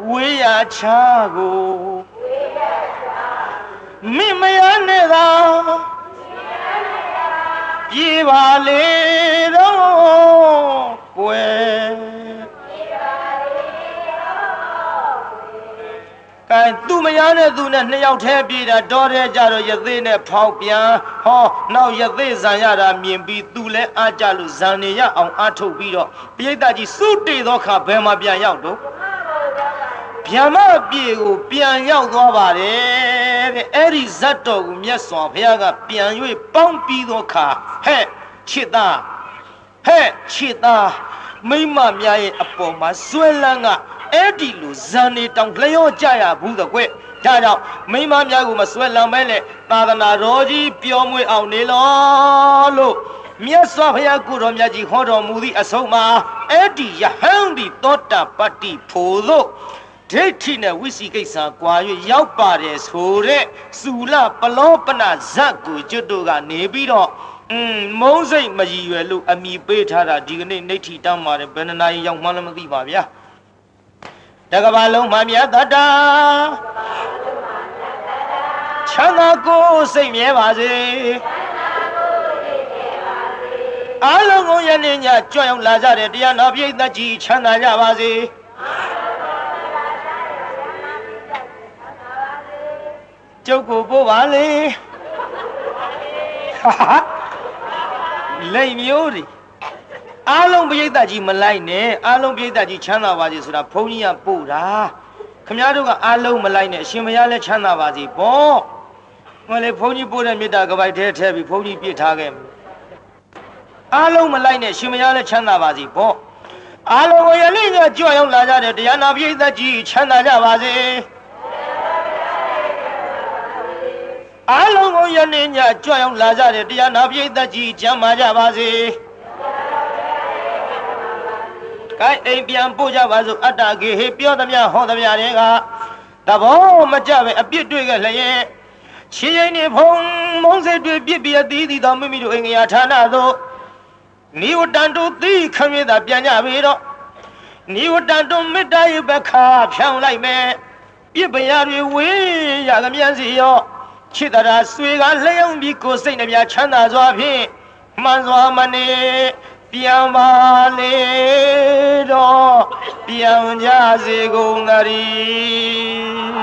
ဝေးရချာကိုမိမရနဲ့သာ ပြေပါလေတော့ကွယ်ကဲသူမရနဲ့သူနဲ့နှစ်ယောက်တည်းပြေးတာတော့တဲ့ကြတော့ရသေးနဲ့ဖောက်ပြန်ဟောနောက်ရသေးဇံရတာမြင်ပြီးသူလည်းအားကြလို့ဇံနေရအောင်အားထုတ်ပြီးတော့ပြိဿကြီးစုတေသောခါဘယ်မှာပြန်ရောက်တော့ဗျမပြေကိုပြန်ရောက်သွားပါတယ် တဲ့အဲ့ဒီဇတ်တော်ကိုမြတ်စွာဘုရားကပြန်၍ပေါင်းပြီးသောခါဟဲ့ချစ်သားဟဲ့ချစ်သားမိမများရဲ့အပေါ်မှာဆွဲလန်းကအဲ့ဒီလိုဇန်နေတောင်လျော့ကြရဘူးတဲ့ကွဒါကြောင့်မိမများကိုမဆွဲလန်းမဲနဲ့သာသနာတော်ကြီးပြောမွေအောင်နေလောလို့မြတ်စွာဘုရားကိုတော်မြတ်ကြီးဟောတော်မူသည့်အဆုံးမှာအဲ့ဒီယဟန်ဒီသောတာပတ္တိဖို့သို့ ဒိဋ္ဌိနဲ့ဝိစီကိစ္စကွာ၍ရောက်ပါတယ်ဆိုတဲ့စူလပလောပနဇတ်ကိုကျွတ်တို့ကနေပြီးတော့อืมမုံစိတ်မရည်ရွယ်လို့အမိပေးထားတာဒီကနေ့နေထီတောင်းပါတယ်ဘယ်နှနာရီရောက်မှလည်းမသိပါဗျာတကဘာလုံးမှမြတ်တတာချမ်းသာကိုစိတ်မြဲပါစေအားလုံးကိုယနေ့ညကြွရောက်လာကြတဲ့တရားနာပိဋကကြီးချမ်းသာကြပါစေ ကျုပ်ကိုပို့ပါလေဟာလိမ်မျိုးတွေအားလုံးပိဋကကြီးမလိုက်နဲ့အားလုံးပိဋကကြီးချမ်းသာပါစေဆိုတာဘုန်းကြီးကပို့တာခမည်းတော်ကအားလုံးမလိုက်နဲ့အရှင်ဘုရားလည်းချမ်းသာပါစေပေါ့မလေးဘုန်းကြီးပို့တဲ့မေတ္တာကပိုက်ထဲထည့်ပြီးဘုန်းကြီးပြစ်ထားခဲ့မယ်အားလုံးမလိုက်နဲ့ရှင်ဘုရားလည်းချမ်းသာပါစေပေါ့အားလုံးကိုယနေ့ညကြွရောက်လာကြတဲ့တရားနာပိဋကကြီးချမ်းသာကြပါစေ အားလုံးကိုယနေ့ညကြွရောက်လာကြတဲ့တရားနာပိဋကကြီးချမ်းသာကြပါစေကိုင်းအိမ်ပြန်ပို့ကြပါစို့အတ္တကေဟေပြောသမျှဟောသမျှတွေကတဘောမကြပဲအပြစ်တွေ့ခဲ့လျက်ချင်းရင်နေဖုံမုံစိတ်တွေ့ပြစ်ပြသီးသီးသောမိမိတို့အိမ်ငရာဌာနသို့နိဝတန်တုသီခမင်းသာပြန်ကြပြီတော့နိဝတန်တုမေတ္တာရဲ့ဘခါဖြောင်းလိုက်မယ်ပြစ်ပရာတွေဝေးရသမျှစီရော ချစ်တရာဆွေကလျောင်းပြီးကိုစိတ်နှပြချမ်းသာစွာဖြင့်မှန်စွာမနေပြန်ပါလေတော့ပြန်ကြစေကုန်သတည်း